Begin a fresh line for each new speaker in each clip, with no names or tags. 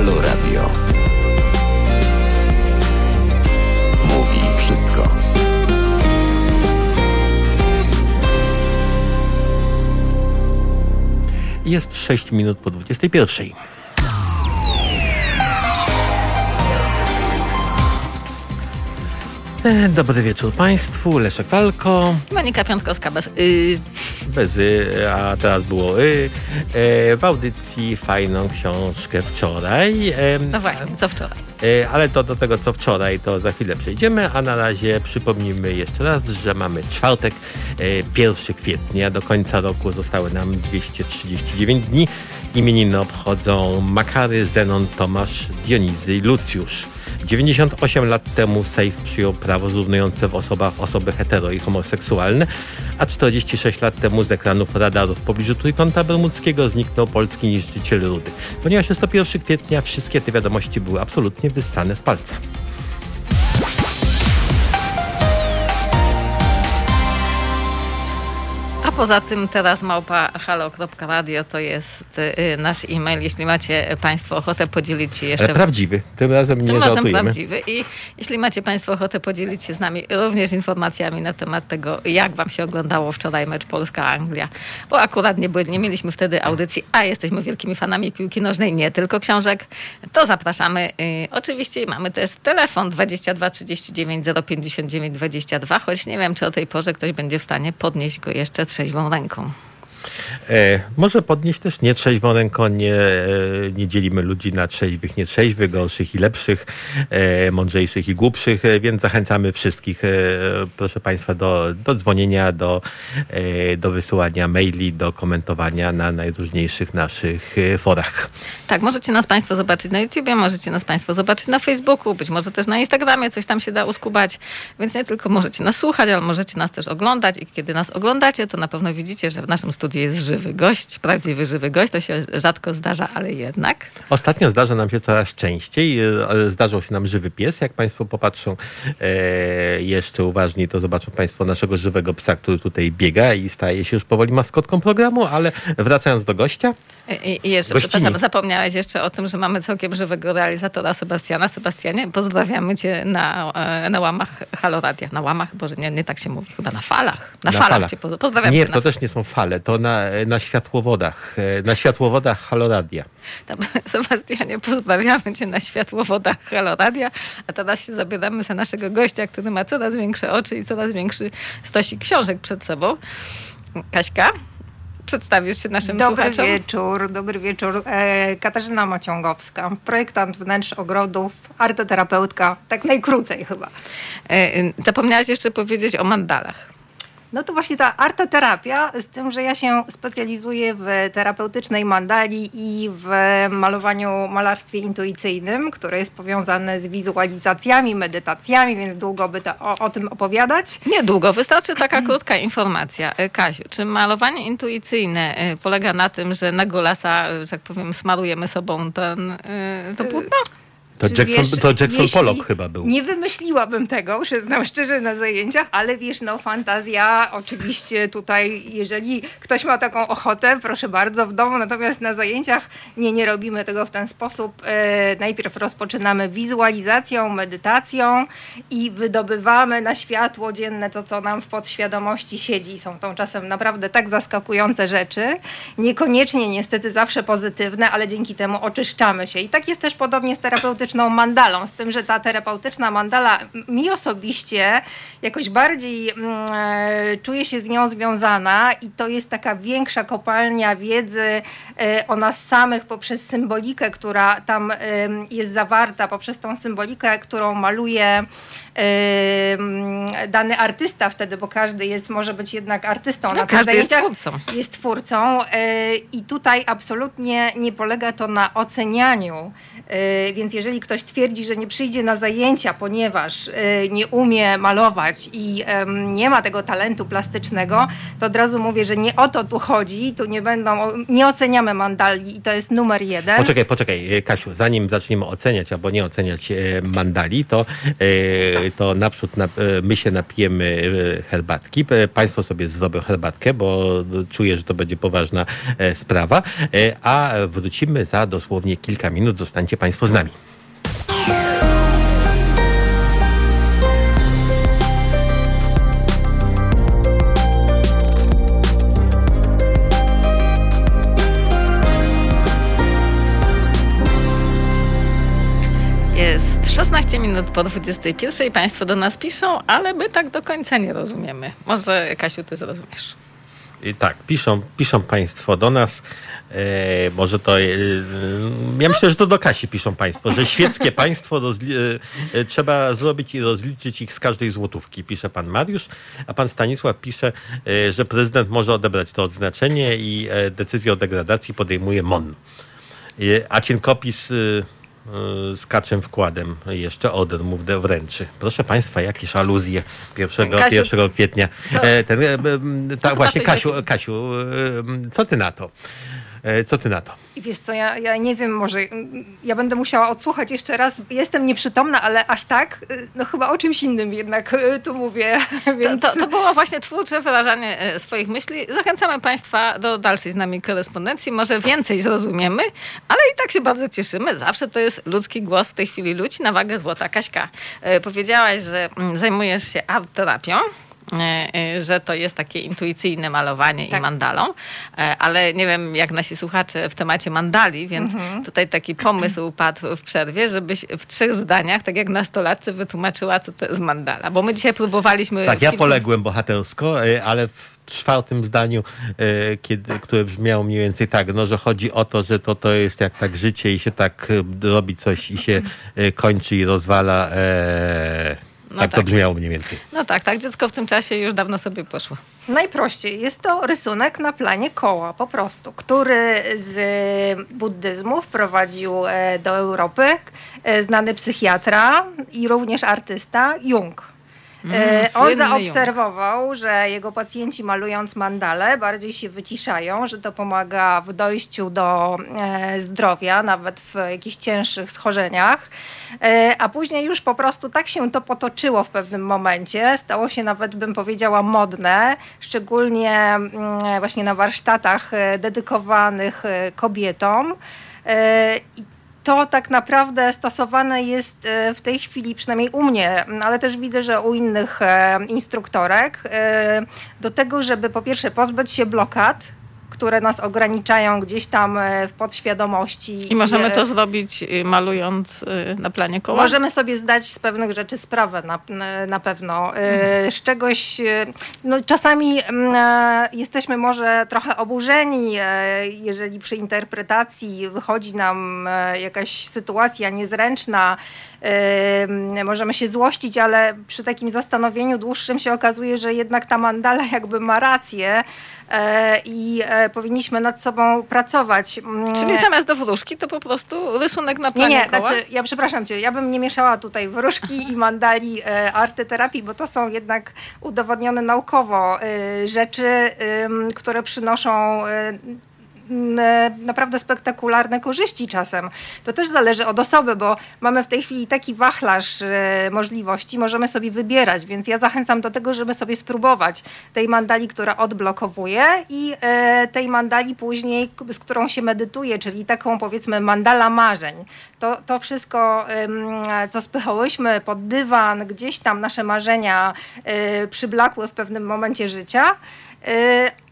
Halo Radio. Mówi wszystko.
Jest 6 minut po 21. Dobry wieczór Państwu, Leszek Walko,
Monika Piątkowska bez y.
bez y, a teraz było y. E, W audycji fajną książkę wczoraj. e,
No właśnie, co wczoraj?
E, Ale to do tego, co wczoraj, to za chwilę przejdziemy, a na razie przypomnijmy jeszcze raz, że mamy czwartek, e, 1 kwietnia. Do końca roku zostały nam 239 dni. Imieniny obchodzą Makary, Zenon, Tomasz, Dionizy i Lucjusz. 98 lat temu Sejm przyjął prawo zrównujące w osobach osoby hetero i homoseksualne, a 46 lat temu z ekranów radarów w pobliżu Trójkąta Bermudzkiego zniknął polski niszczyciel rudy. Ponieważ jest to 1 kwietnia, wszystkie te wiadomości były absolutnie wyssane z palca.
Poza tym teraz małpa halo.radio to jest y, nasz e-mail, jeśli macie Państwo ochotę podzielić się jeszcze...
Ale prawdziwy. Tym razem nie
tym razem
żartujemy.
prawdziwy. I jeśli macie Państwo ochotę podzielić się z nami również informacjami na temat tego, jak Wam się oglądało wczoraj mecz Polska-Anglia, bo akurat nie, nie mieliśmy wtedy audycji, a jesteśmy wielkimi fanami piłki nożnej, nie tylko książek, to zapraszamy. Y, oczywiście mamy też telefon 22 39 059 22, choć nie wiem, czy o tej porze ktoś będzie w stanie podnieść go jeszcze trzeźwą ręką.
E, może podnieść też nietrzeźwą ręką, nie, e, nie dzielimy ludzi na trzeźwych, nietrzeźwych, gorszych i lepszych, e, mądrzejszych i głupszych, więc zachęcamy wszystkich, proszę Państwa, do, do dzwonienia, do, do wysyłania maili, do komentowania na najróżniejszych naszych forach.
Tak, możecie nas Państwo zobaczyć na YouTubie, możecie nas Państwo zobaczyć na Facebooku, być może też na Instagramie, coś tam się da uskubać, więc nie tylko możecie nas słuchać, ale możecie nas też oglądać i kiedy nas oglądacie, to na pewno widzicie, że w naszym studiu jest żywy gość, prawdziwy żywy gość, to się rzadko zdarza, ale jednak.
Ostatnio zdarza nam się coraz częściej. e, Zdarzał się nam żywy pies. Jak Państwo popatrzą e, jeszcze uważniej, to zobaczą Państwo naszego żywego psa, który tutaj biega i staje się już powoli maskotką programu, ale wracając do gościa.
I, i jeszcze, przepraszam, zapomniałeś jeszcze o tym, że mamy całkiem żywego realizatora Sebastiana. Sebastianie, pozdrawiamy Cię na, e, na łamach Haloradia. Na łamach, Boże, nie, nie tak się mówi, chyba na falach. Na, falach, Cię poz- pozdrawiam
Nie,
cię
to
na
też nie są fale, to na, na światłowodach. e, Na światłowodach Haloradia.
Tam, Sebastianie, pozdrawiamy Cię na światłowodach Haloradia, a teraz się zabieramy za naszego gościa, który ma coraz większe oczy i coraz większy stosik książek przed sobą. Kaśka, przedstawisz się naszym
Dobry
słuchaczom?
wieczór, dobry wieczór. E, Katarzyna Maciągowska, projektant wnętrz ogrodów, artoterapeutka, tak najkrócej chyba.
E, e, Zapomniałaś jeszcze powiedzieć o mandalach.
No to właśnie ta artoterapia, z tym, że ja się specjalizuję w terapeutycznej mandali i w malowaniu, malarstwie intuicyjnym, które jest powiązane z wizualizacjami, medytacjami, więc długo by to, o, o tym opowiadać.
Niedługo, wystarczy taka krótka informacja. E, Kasiu, czy malowanie intuicyjne e, polega na tym, że na golasa, e, że tak powiem, smarujemy sobą ten, to płótno?
To
Czy
Jackson,
wiesz,
to Jackson Pollock chyba był.
Nie wymyśliłabym tego, przyznam szczerze na zajęciach, ale wiesz, no fantazja oczywiście tutaj, jeżeli ktoś ma taką ochotę, proszę bardzo, w domu, natomiast na zajęciach nie, nie robimy tego w ten sposób. E, najpierw rozpoczynamy wizualizacją, medytacją i wydobywamy na światło dzienne to, co nam w podświadomości siedzi. Są to czasem naprawdę tak zaskakujące rzeczy, niekoniecznie niestety zawsze pozytywne, ale dzięki temu oczyszczamy się. I tak jest też podobnie z terapeutyczną mandalą, z tym, że ta terapeutyczna mandala mi osobiście jakoś bardziej mm, e, czuję się z nią związana i to jest taka większa kopalnia wiedzy e, o nas samych poprzez symbolikę, która tam em, jest zawarta, poprzez tą symbolikę, którą maluje em, dany artysta wtedy, bo każdy jest, może być jednak artystą.
No,
na
każdy jest twórcą.
jest twórcą e, i tutaj absolutnie nie polega to na ocenianiu. E, Więc jeżeli ktoś twierdzi, że nie przyjdzie na zajęcia, ponieważ e, nie umie malować i nie ma tego talentu plastycznego, to od razu mówię, że nie o to tu chodzi. Tu nie będą, nie oceniamy mandali i to jest numer jeden.
Poczekaj, poczekaj, e, Kasiu, zanim zaczniemy oceniać albo nie oceniać e, mandali, to e, to naprzód na, my się napijemy herbatki. Państwo sobie zrobią herbatkę, bo czuję, że to będzie poważna sprawa. A wrócimy za dosłownie kilka minut. Zostańcie Państwo z nami.
Jest 16 minut po 21. Państwo do nas piszą, ale my tak do końca nie rozumiemy. Może Kasiu, ty zrozumiesz.
I tak, piszą, piszą Państwo do nas. E, może to. E, ja myślę, że to do Kasi piszą Państwo, że świeckie państwo rozli- e, trzeba zrobić i rozliczyć ich z każdej złotówki, pisze pan Mariusz, a pan Stanisław pisze, e, że prezydent może odebrać to odznaczenie i e, decyzję o degradacji podejmuje MON. E, a Cienkopis. E, z kaczym wkładem jeszcze Oder mu wręczy. Proszę Państwa, jakieś aluzje 1,
Kasiu,
1 kwietnia. E, ten, e,
chyba
właśnie Kasiu. Kasiu, e, co ty na to? E, Co ty na to?
I wiesz co, ja, ja nie wiem, może ja będę musiała odsłuchać jeszcze raz. Jestem nieprzytomna, ale aż tak, y, no chyba o czymś innym jednak y, tu mówię,
To,
więc...
to, to było właśnie twórcze wyrażanie e, swoich myśli. Zachęcamy Państwa do dalszej z nami korespondencji. Może więcej zrozumiemy, ale i tak się bardzo cieszymy. Zawsze to jest ludzki głos w tej chwili ludzi na wagę złota. Kaśka, e, powiedziałaś, że mm, zajmujesz się art terapią. E, e, Że to jest takie intuicyjne malowanie i
Tak.
mandalą, e, ale nie wiem, jak nasi słuchacze w temacie mandali, więc tutaj taki pomysł padł w przerwie, żebyś w trzech zdaniach, tak jak nastolatce, wytłumaczyła, co to jest mandala. Bo my dzisiaj próbowaliśmy.
Tak, ja
kilku-
poległem bohatersko, ale w czwartym zdaniu, kiedy, które brzmiało mniej więcej tak, no, że chodzi o to, że to, to jest jak tak życie i się tak robi coś i się kończy i rozwala. E,
No
tak, to
tak.
brzmiało mniej więcej.
No tak, tak, dziecko w tym czasie już dawno sobie poszło.
Najprościej jest to rysunek na planie koła po prostu, który z buddyzmu wprowadził e, do Europy e, znany psychiatra i również artysta Jung. E,
Mm,
On
słynny
zaobserwował, że jego pacjenci malując mandale bardziej się wyciszają, że to pomaga w dojściu do e, zdrowia, nawet w jakichś cięższych schorzeniach. E, A później już po prostu tak się to potoczyło w pewnym momencie. Stało się nawet, bym powiedziała, modne, szczególnie mm, właśnie na warsztatach e, dedykowanych e, kobietom. E, I to tak naprawdę stosowane jest e, w tej chwili, przynajmniej u mnie, ale też widzę, że u innych e, instruktorek, e, do tego, żeby po pierwsze pozbyć się blokad, które nas ograniczają gdzieś tam e, w podświadomości.
I możemy
E,
to zrobić y, malując y, na planie koła?
Możemy sobie zdać z pewnych rzeczy sprawę na, na pewno. E, Z czegoś, no czasami mm, jesteśmy może trochę oburzeni, jeżeli przy interpretacji wychodzi nam jakaś sytuacja niezręczna, e, m, możemy się złościć, ale przy takim zastanowieniu dłuższym się okazuje, że jednak ta mandala jakby ma rację i e, powinniśmy nad sobą pracować. Mm,
Czyli zamiast do wróżki to po prostu rysunek na
nie,
planie
nie,
koła?
znaczy, ja przepraszam cię, ja bym nie mieszała tutaj wróżki i mandali e, artyterapii, bo to są jednak udowodnione naukowo e, rzeczy, które przynoszą e, e, naprawdę spektakularne korzyści czasem. To też zależy od osoby, bo mamy w tej chwili taki wachlarz e, możliwości, możemy sobie wybierać, więc ja zachęcam do tego, żeby sobie spróbować tej mandali, która odblokowuje i e, tej mandali później, z którą się medytuje, czyli taką powiedzmy mandala marzeń. To, to wszystko, co spychałyśmy pod dywan, gdzieś tam nasze marzenia przyblakły w pewnym momencie życia,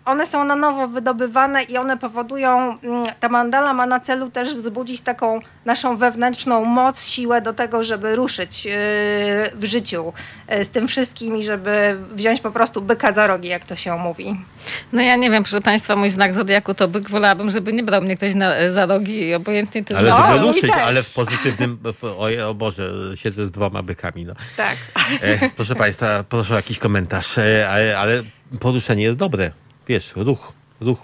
one są na nowo wydobywane i one powodują, mm, ta mandala ma na celu też wzbudzić taką naszą wewnętrzną moc, siłę do tego, żeby ruszyć y, w życiu y, z tym wszystkim i żeby wziąć po prostu byka za rogi, jak to się mówi.
No ja nie wiem, proszę Państwa, mój znak zodiaku to byk. Wolałabym, żeby nie brał mnie ktoś na, za rogi i obojętnie to
Ale
No,
żeby ruszyć, ale w pozytywnym. O, o Boże, siedzę z dwoma bykami. No.
Tak.
E, proszę Państwa, proszę o jakiś komentarz, e, ale, ale poruszenie jest dobre. Wiesz, ruch, ruch.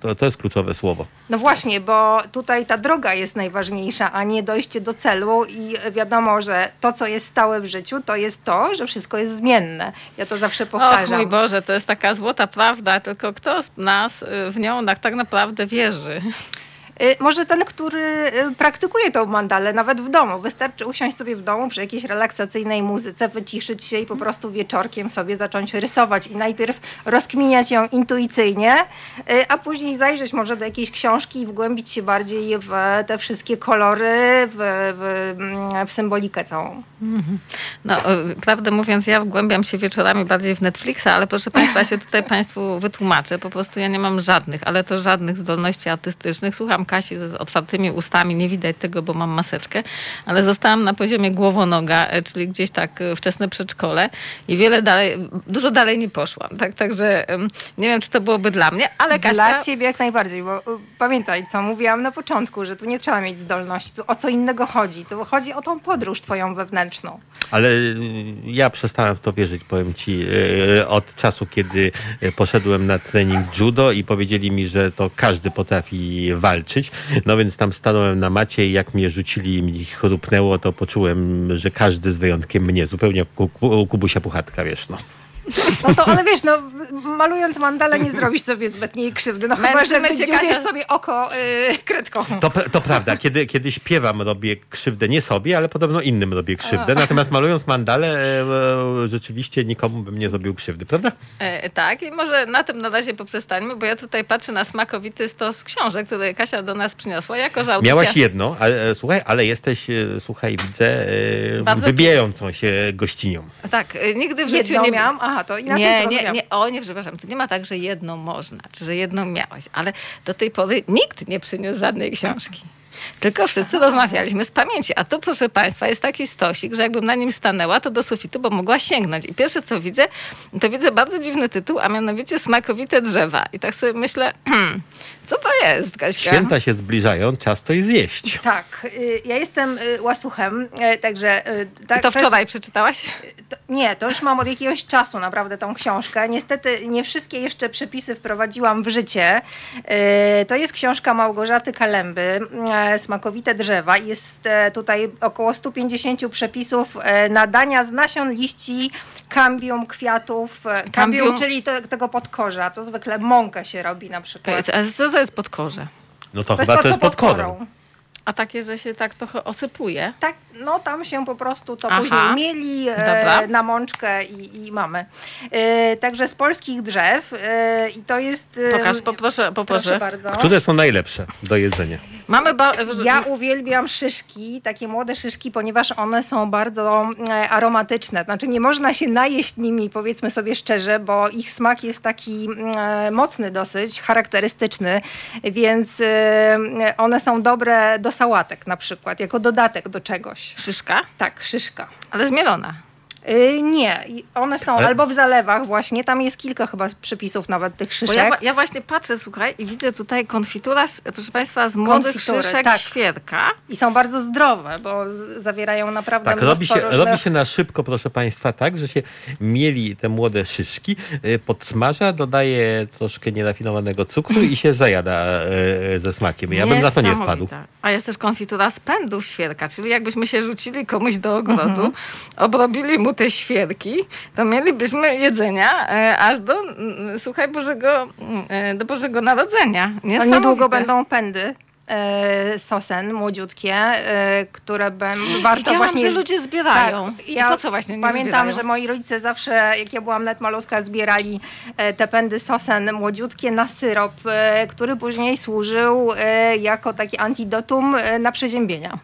To, to jest kluczowe słowo.
No właśnie, bo tutaj ta droga jest najważniejsza, a nie dojście do celu i wiadomo, że to, co jest stałe w życiu, to jest to, że wszystko jest zmienne. Ja to zawsze
Och
powtarzam.
mój Boże, to jest taka złota prawda, tylko kto z nas y, w nią tak naprawdę wierzy?
Y, Może ten, który y, praktykuje tą mandalę nawet w domu. Wystarczy usiąść sobie w domu przy jakiejś relaksacyjnej muzyce, wyciszyć się i po prostu wieczorkiem sobie zacząć rysować. I najpierw rozkminiać ją intuicyjnie, y, a później zajrzeć może do jakiejś książki i wgłębić się bardziej w te wszystkie kolory, w, w, w symbolikę całą.
No, y, prawdę mówiąc, ja wgłębiam się wieczorami bardziej w Netflixa, ale proszę Państwa, ja się tutaj Państwu wytłumaczę. Po prostu ja nie mam żadnych, ale to żadnych zdolności artystycznych. Słucham Kasi z otwartymi ustami, nie widać tego, bo mam maseczkę, ale zostałam na poziomie głowonoga, e, czyli gdzieś tak e, wczesne przedszkole i wiele dalej, dużo dalej nie poszłam. Tak, także nie wiem, czy to byłoby dla mnie, ale Kasia...
Dla ciebie jak najbardziej, bo y, pamiętaj, co mówiłam na początku, że tu nie trzeba mieć zdolności, tu o co innego chodzi. Tu chodzi o tą podróż twoją wewnętrzną.
Ale y, ja przestałem w to wierzyć, powiem ci, y, od czasu, kiedy y, poszedłem na trening judo i powiedzieli mi, że to każdy potrafi walczyć. No więc tam stanąłem na macie i jak mnie rzucili i mi chrupnęło, to poczułem, że każdy z wyjątkiem mnie, zupełnie Kubusia Puchatka, wiesz, no.
No to, ale wiesz, no, malując mandalę nie zrobisz sobie zbytniej krzywdy. No chyba, że
Kasia.
sobie oko y, kredką.
To, to prawda, kiedy, kiedy śpiewam, robię krzywdę nie sobie, ale podobno innym robię krzywdę. Natomiast malując mandalę, e, e, rzeczywiście nikomu bym nie zrobił krzywdy, prawda?
E, tak, i może na tym na razie poprzestańmy, bo ja tutaj patrzę na smakowity stos książek, które Kasia do nas przyniosła, jako że audycja...
Miałaś jedno, ale, słuchaj, ale jesteś, słuchaj, widzę, wybijającą się gościnią.
Tak, nigdy w życiu
Jedną
nie...
miałam? Aha, to inaczej
nie, nie,
zrozumiałam.
nie, o nie, przepraszam, to nie ma tak, że jedną można, czy że jedną miałaś, ale do tej pory nikt nie przyniósł żadnej książki. Tylko wszyscy rozmawialiśmy z pamięci. A tu, proszę Państwa, jest taki stosik, że jakbym na nim stanęła, to do sufitu, bo mogła sięgnąć. I pierwsze, co widzę, to widzę bardzo dziwny tytuł, a mianowicie Smakowite drzewa. I tak sobie myślę, hmm, co to jest, Kaśka?
Święta się zbliżają, czas to i zjeść.
Tak, y, ja jestem y, łasuchem, y, także... tak,
To
jest-
wczoraj przeczytałaś?
To, nie, to już mam od jakiegoś czasu naprawdę tą książkę. Niestety nie wszystkie jeszcze przepisy wprowadziłam w życie. To jest książka Małgorzaty Kalemby, Smakowite drzewa. Jest e, tutaj około 150 przepisów e, nadania z nasion, liści, kambium, kwiatów. e, Kambium,
Kambium?
czyli te, tego podkorza. To zwykle mąkę się robi na przykład.
A co to jest podkorze?
No to,
To jest
chyba
to,
to
co
jest pod
pod
korą.
A takie, że się tak trochę osypuje.
Tak, no tam się po prostu to
Aha.
później mieli e, na mączkę i, i mamy. E, także z polskich drzew e, i to jest... e,
Pokaż, poproszę, poproszę.
Proszę bardzo.
Które są najlepsze do jedzenia?
Mamy ba-
Ja uwielbiam szyszki, takie młode szyszki, ponieważ one są bardzo e, aromatyczne. Znaczy nie można się najeść nimi, powiedzmy sobie szczerze, bo ich smak jest taki e, mocny dosyć, charakterystyczny, więc e, one są dobre do sałatek na przykład, jako dodatek do czegoś.
Szyszka,
Tak, szyszka.
ale zmielona.
Y, nie, I one są
Ale-
albo w zalewach właśnie, tam jest kilka chyba przepisów nawet tych
Bo
szyszek.
ja, ja właśnie patrzę, słuchaj, i widzę tutaj konfitura, z, proszę Państwa, z młodych
Konfitury,
szyszek
tak.
świerka.
I są bardzo zdrowe, bo zawierają naprawdę
Tak, robi się,
różnych...
robi się na szybko, proszę Państwa, tak, że się mieli te młode szyszki, y, podsmaża, dodaje troszkę nierafinowanego cukru i się zajada y, ze smakiem. Ja bym na to nie wpadł.
A jest też konfitura z pędów świerka, czyli jakbyśmy się rzucili komuś do ogrodu,
Mhm.
obrobili mu te świerki, to mielibyśmy jedzenia e, aż do, słuchaj, Bożego, e, do Bożego Narodzenia. Niesamowite.
niedługo będą pędy. E, sosen młodziutkie, e, które bym, warto
Widziałam,
właśnie...
że ludzie zbierają.
Tak,
I po co właśnie nie
Pamiętam,
zbierają?
że moi rodzice zawsze, jak ja byłam nawet malutka, zbierali e, te pędy sosen młodziutkie na syrop, który później służył jako taki antidotum na przeziębienia.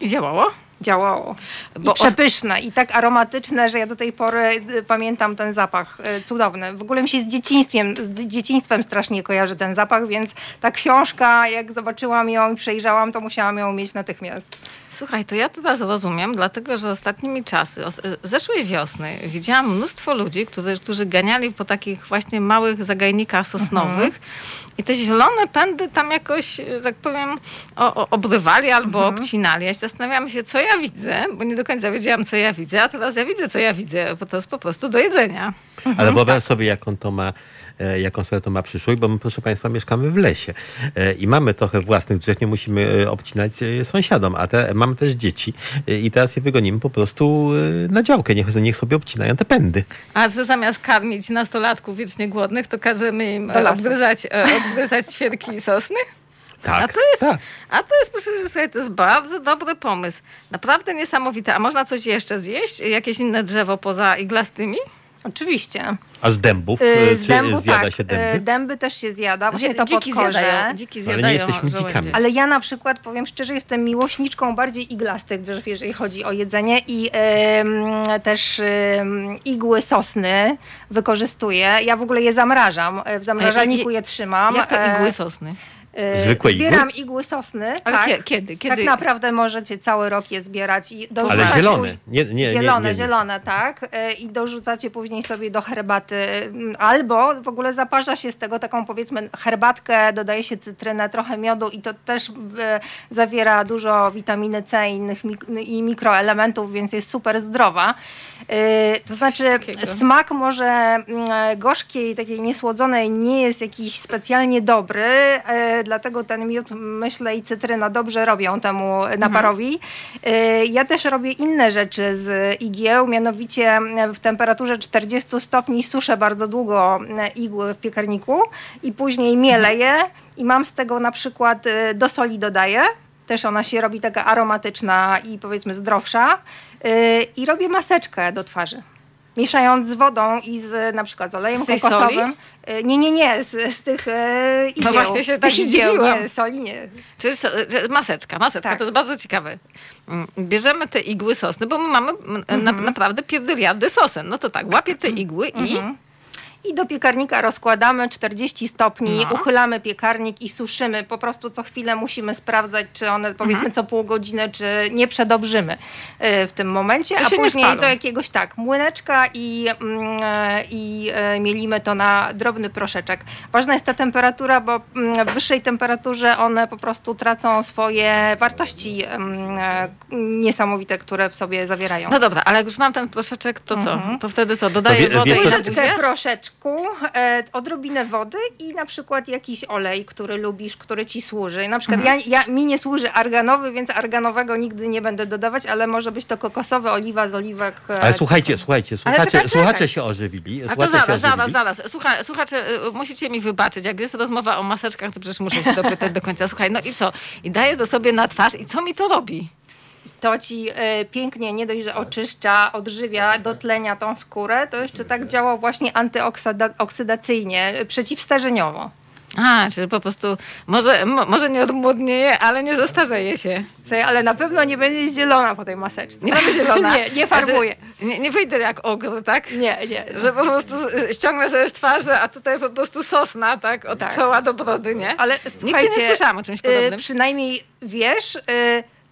I działało?
Działało.
Bo
I przepyszne i tak aromatyczne, że ja do tej pory y, pamiętam ten zapach y, cudowny. W ogóle mi się z dzieciństwem, z dzieciństwem strasznie kojarzy ten zapach, więc ta książka, jak zobaczyłam ją i przejrzałam, to musiałam ją mieć natychmiast.
Słuchaj, to ja teraz rozumiem, dlatego że ostatnimi czasy, os- zeszłej wiosny, widziałam mnóstwo ludzi, którzy, którzy ganiali po takich właśnie małych zagajnikach sosnowych i te zielone pędy tam jakoś, tak powiem, o, o, obrywali albo obcinali. Ja się zastanawiałam się, co ja widzę, bo nie do końca wiedziałam, co ja widzę, a teraz ja widzę, co ja widzę, bo to jest po prostu do jedzenia.
Ale wyobraź sobie, jaką to ma, e, jaką sobie to ma przyszłość, bo my, proszę Państwa, mieszkamy w lesie e, i mamy trochę własnych drzew, nie musimy e, obcinać sąsiadom, a te, mamy też dzieci i teraz je wygonimy po prostu na działkę, niech, niech sobie obcinają te pędy.
A że zamiast karmić nastolatków wiecznie głodnych, to każemy im e, obgryzać świerki i sosny?
Tak,
A to jest,
tak.
a to jest, proszę sobie, to jest bardzo dobry pomysł. Naprawdę niesamowite. A można coś jeszcze zjeść? Jakieś inne drzewo poza iglastymi?
Oczywiście.
A z dębów?
Y,
Czy
Z dębów,
zjada
tak.
się
y,
dęby?
Dęby też się zjada, właśnie to
dziki
podkorze.
zjadają, dziki
Ale nie
zjadają
jesteśmy
żołędzie.
dzikami.
Ale ja na przykład powiem szczerze, jestem miłośniczką bardziej iglastych drzew, jeżeli chodzi o jedzenie i em, też em, igły sosny wykorzystuję. Ja w ogóle je zamrażam. E, W zamrażalniku je trzymam.
Jakie
E,
igły sosny?
E,
Zwykłe igły?
Zbieram igły sosny.
Ale
tak.
kie- kiedy? kiedy?
Tak naprawdę możecie cały rok je zbierać i dorzucać
Ale zielone. Nie, nie, nie,
zielone,
nie, nie.
zielone, tak. E, I dorzucacie później sobie do herbaty. mm, Albo w ogóle zaparza się z tego taką powiedzmy herbatkę, dodaje się cytrynę, trochę miodu i to też e, zawiera dużo witaminy C i innych mik- i mikroelementów, więc jest super zdrowa. To znaczy smak może mm, gorzkiej, takiej niesłodzonej nie jest jakiś specjalnie dobry, dlatego ten miód, myślę, i cytryna dobrze robią temu naparowi. E, Ja też robię inne rzeczy z igieł, mianowicie w temperaturze 40 stopni suszę bardzo długo e, igły w piekarniku i później mielę je i mam z tego na przykład e, do soli dodaję. Też ona się robi taka aromatyczna i powiedzmy zdrowsza. I robię maseczkę do twarzy. Mieszając z wodą i z na przykład z olejem
Z
kokosowym.
soli?
E, Nie, nie, nie, z, z tych e, igieł.
właśnie się tak
igieł, nie, soli nie.
Czyli so, maseczka, maseczka,
Tak.
to jest bardzo ciekawe. Mm, Bierzemy te igły sosny, bo my mamy mm,
Mhm.
na, naprawdę pierdyliardy sosen. No to tak, łapię te igły i
Mhm. I do piekarnika rozkładamy 40 stopni,
No.
uchylamy piekarnik i suszymy. Po prostu co chwilę musimy sprawdzać, czy one powiedzmy
Mhm.
co pół godziny, czy nie przedobrzymy y, w tym momencie. A później do jakiegoś tak młyneczka i, mm, i e, mielimy to na drobny proszeczek. Ważna jest ta temperatura, bo mm, w wyższej temperaturze one po prostu tracą swoje wartości mm, e, niesamowite, które w sobie zawierają.
No dobra, ale jak już mam ten proszeczek, to co?
Mhm.
To wtedy co? Dodaję wodę i
to-
proszeczku, e, odrobinę wody i na przykład jakiś olej, który lubisz, który ci służy. Na przykład
Mhm.
ja, ja, mi nie służy arganowy, więc arganowego nigdy nie będę dodawać, ale może być to kokosowy, oliwa z oliwek. e,
Ale słuchajcie, słuchajcie, słuchacze,
czekaj, czekaj.
słuchacze się ożywili.
A to zaraz, zaraz,
ożywili.
zaraz. Słucha, słuchacze, y, musicie mi wybaczyć, jak jest rozmowa o maseczkach, to przecież muszę się dopytać do końca. Słuchaj, no i co? I daję to sobie na twarz i co mi to robi?
To ci e, pięknie nie dość, że oczyszcza, odżywia, dotlenia tą skórę, to jeszcze tak działa właśnie antyoksydacyjnie, przeciwstarzeniowo.
A, czyli po prostu może, mo, może nie odmłodnieje, ale nie zestarzeje się.
Co, ale na pewno nie będzie zielona po tej maseczce.
Nie będę zielona.
nie, nie farbuję.
Nie, nie wyjdę jak ogr, tak?
Nie, nie.
Że po prostu y, ściągnę sobie z twarzy, a tutaj po prostu sosna, tak? Od
Tak.
czoła do brody, nie?
Ale
Nigdy
słuchajcie,
nie słyszałam o czymś podobnym.
przynajmniej wiesz, y,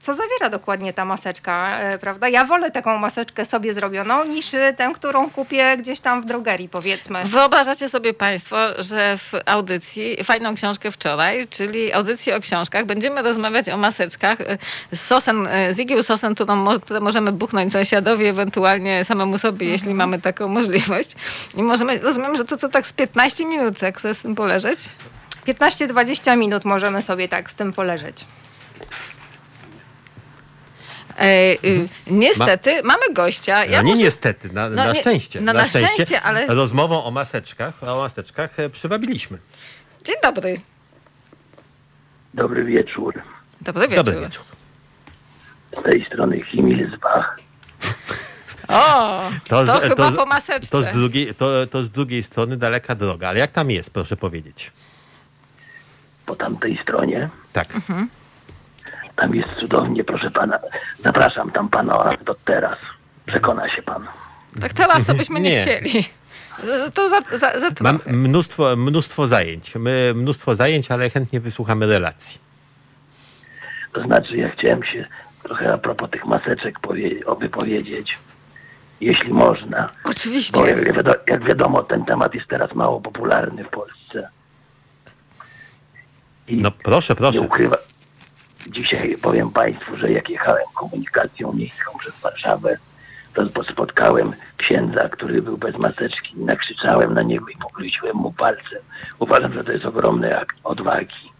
co zawiera dokładnie ta maseczka, y, prawda? Ja wolę taką maseczkę sobie zrobioną niż y, tę, którą kupię gdzieś tam w drogerii, powiedzmy.
Wyobrażacie sobie Państwo, że w audycji, fajną książkę wczoraj, czyli audycji o książkach, będziemy rozmawiać o maseczkach y, z sosen, y, z igieł sosen, którą, które możemy buchnąć sąsiadowi, ewentualnie samemu sobie, jeśli mamy taką możliwość. I możemy, rozumiem, że to co tak z 15 minut, jak sobie z tym poleżeć?
15-20 minut możemy sobie tak z tym poleżeć.
E, y, niestety, mamy gościa.
No nie niestety, na,
No
na
nie-
szczęście.
no na szczęście, ale-
Rozmową o maseczkach, o maseczkach e, przywabiliśmy.
Dzień dobry.
Dobry wieczór.
Dobry wieczór.
Dobry wieczór.
Z tej strony Himmelsbach.
O, to,
z-
chyba
z-
po maseczce.
To z, drugiej, to, to z drugiej strony daleka droga. Ale jak tam jest, proszę powiedzieć?
Po tamtej stronie.
Tak.
Mhm.
Tam jest cudownie, proszę pana. Zapraszam tam pana do teraz. Przekona się pan.
Tak teraz to byśmy nie,
Nie.
chcieli. To za, za, za
Mam mnóstwo, mnóstwo zajęć. My mnóstwo zajęć, ale chętnie wysłuchamy relacji.
To znaczy, ja chciałem się trochę a propos tych maseczek wypowiedzieć. Jeśli można. Bo
Oczywiście.
jak, wiadomo, jak wiadomo, ten temat jest teraz mało popularny w Polsce. I
No proszę,
nie
proszę.
ukrywa. Dzisiaj powiem Państwu, że jak jechałem komunikacją miejską przez Warszawę, to spotkałem księdza, który był bez maseczki. Nakrzyczałem na niego i pokryciłem mu palcem. Uważam, że to jest ogromny akt odwagi.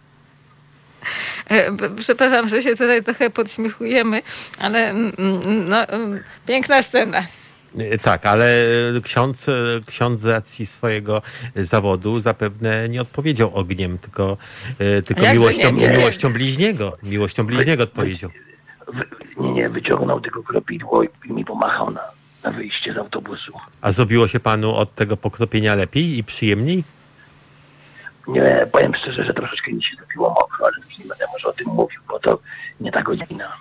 E, Przepraszam, że się tutaj trochę podśmiechujemy, ale no, piękna scena.
E, Tak, ale e, ksiądz, e, ksiądz z racji swojego zawodu zapewne nie odpowiedział ogniem, tylko, tylko miłością,
nie? Nie.
miłością bliźniego. Miłością bliźniego odpowiedział.
Nie, nie, wyciągnął tylko kropidło i, mi pomachał na, na wyjście z autobusu.
A zrobiło się panu od tego pokropienia lepiej i przyjemniej?
Nie, powiem szczerze, że troszeczkę mi się zrobiło mokro, ale już nie będę może o tym mówił, bo to nie ta godzina.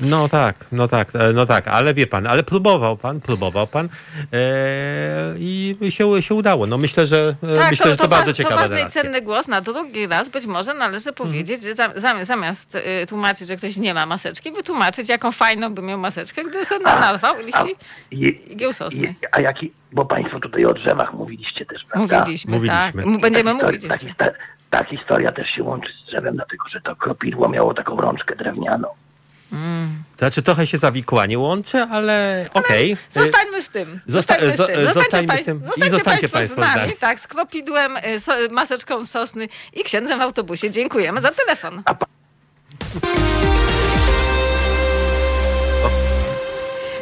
No tak, no tak, e, no tak, ale wie pan, ale próbował pan, próbował pan e, i się, się udało. No myślę, że e,
Tak,
myślę, że to,
wa-
bardzo
to
ciekawa
ważny i cenny głos. Na drugi raz być może należy powiedzieć, że za- zam- zamiast y, tłumaczyć, że ktoś nie ma maseczki, wytłumaczyć, jaką fajną by miał maseczkę, gdy sobie
A,
narwał
a,
liści
i, a jaki, bo państwo tutaj o drzewach mówiliście też, prawda?
Mówiliśmy,
Mówiliśmy.
tak. Będziemy
ta,
mówić
ta, ta, ta historia też się łączy z drzewem, dlatego że to kropidło miało taką rączkę drewnianą.
To znaczy trochę się zawikłanie łączy, ale okej. E,
Zostańmy z tym.
Zosta-
Zostańmy z tym. Zostańcie, pań-
tym.
Zostańcie
zostańcie
państwo z
państwo z
nami, tak, z kropidłem, y, so, maseczką sosny i księdzem w autobusie. Dziękujemy za telefon.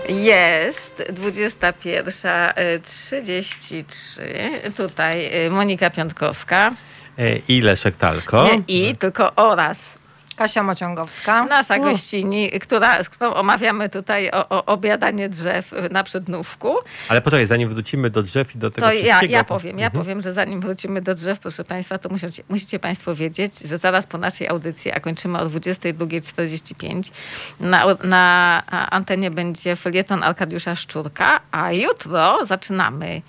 Jest 21.33. Tutaj y, Monika Piątkowska.
E, I Leszek Talko.
Nie i, tylko oraz.
Kasia Mociągowska.
Nasza gościni, która, z którą omawiamy tutaj o, o obiadanie drzew na przednówku.
Ale poczekaj, zanim wrócimy do drzew i do tego
To ja,
wszystkiego.
ja powiem, ja
Mhm.
powiem, że zanim wrócimy do drzew, proszę Państwa, to musicie, musicie Państwo wiedzieć, że zaraz po naszej audycji, a kończymy o 22.45, na, na antenie będzie felieton Arkadiusza Szczurka, a jutro zaczynamy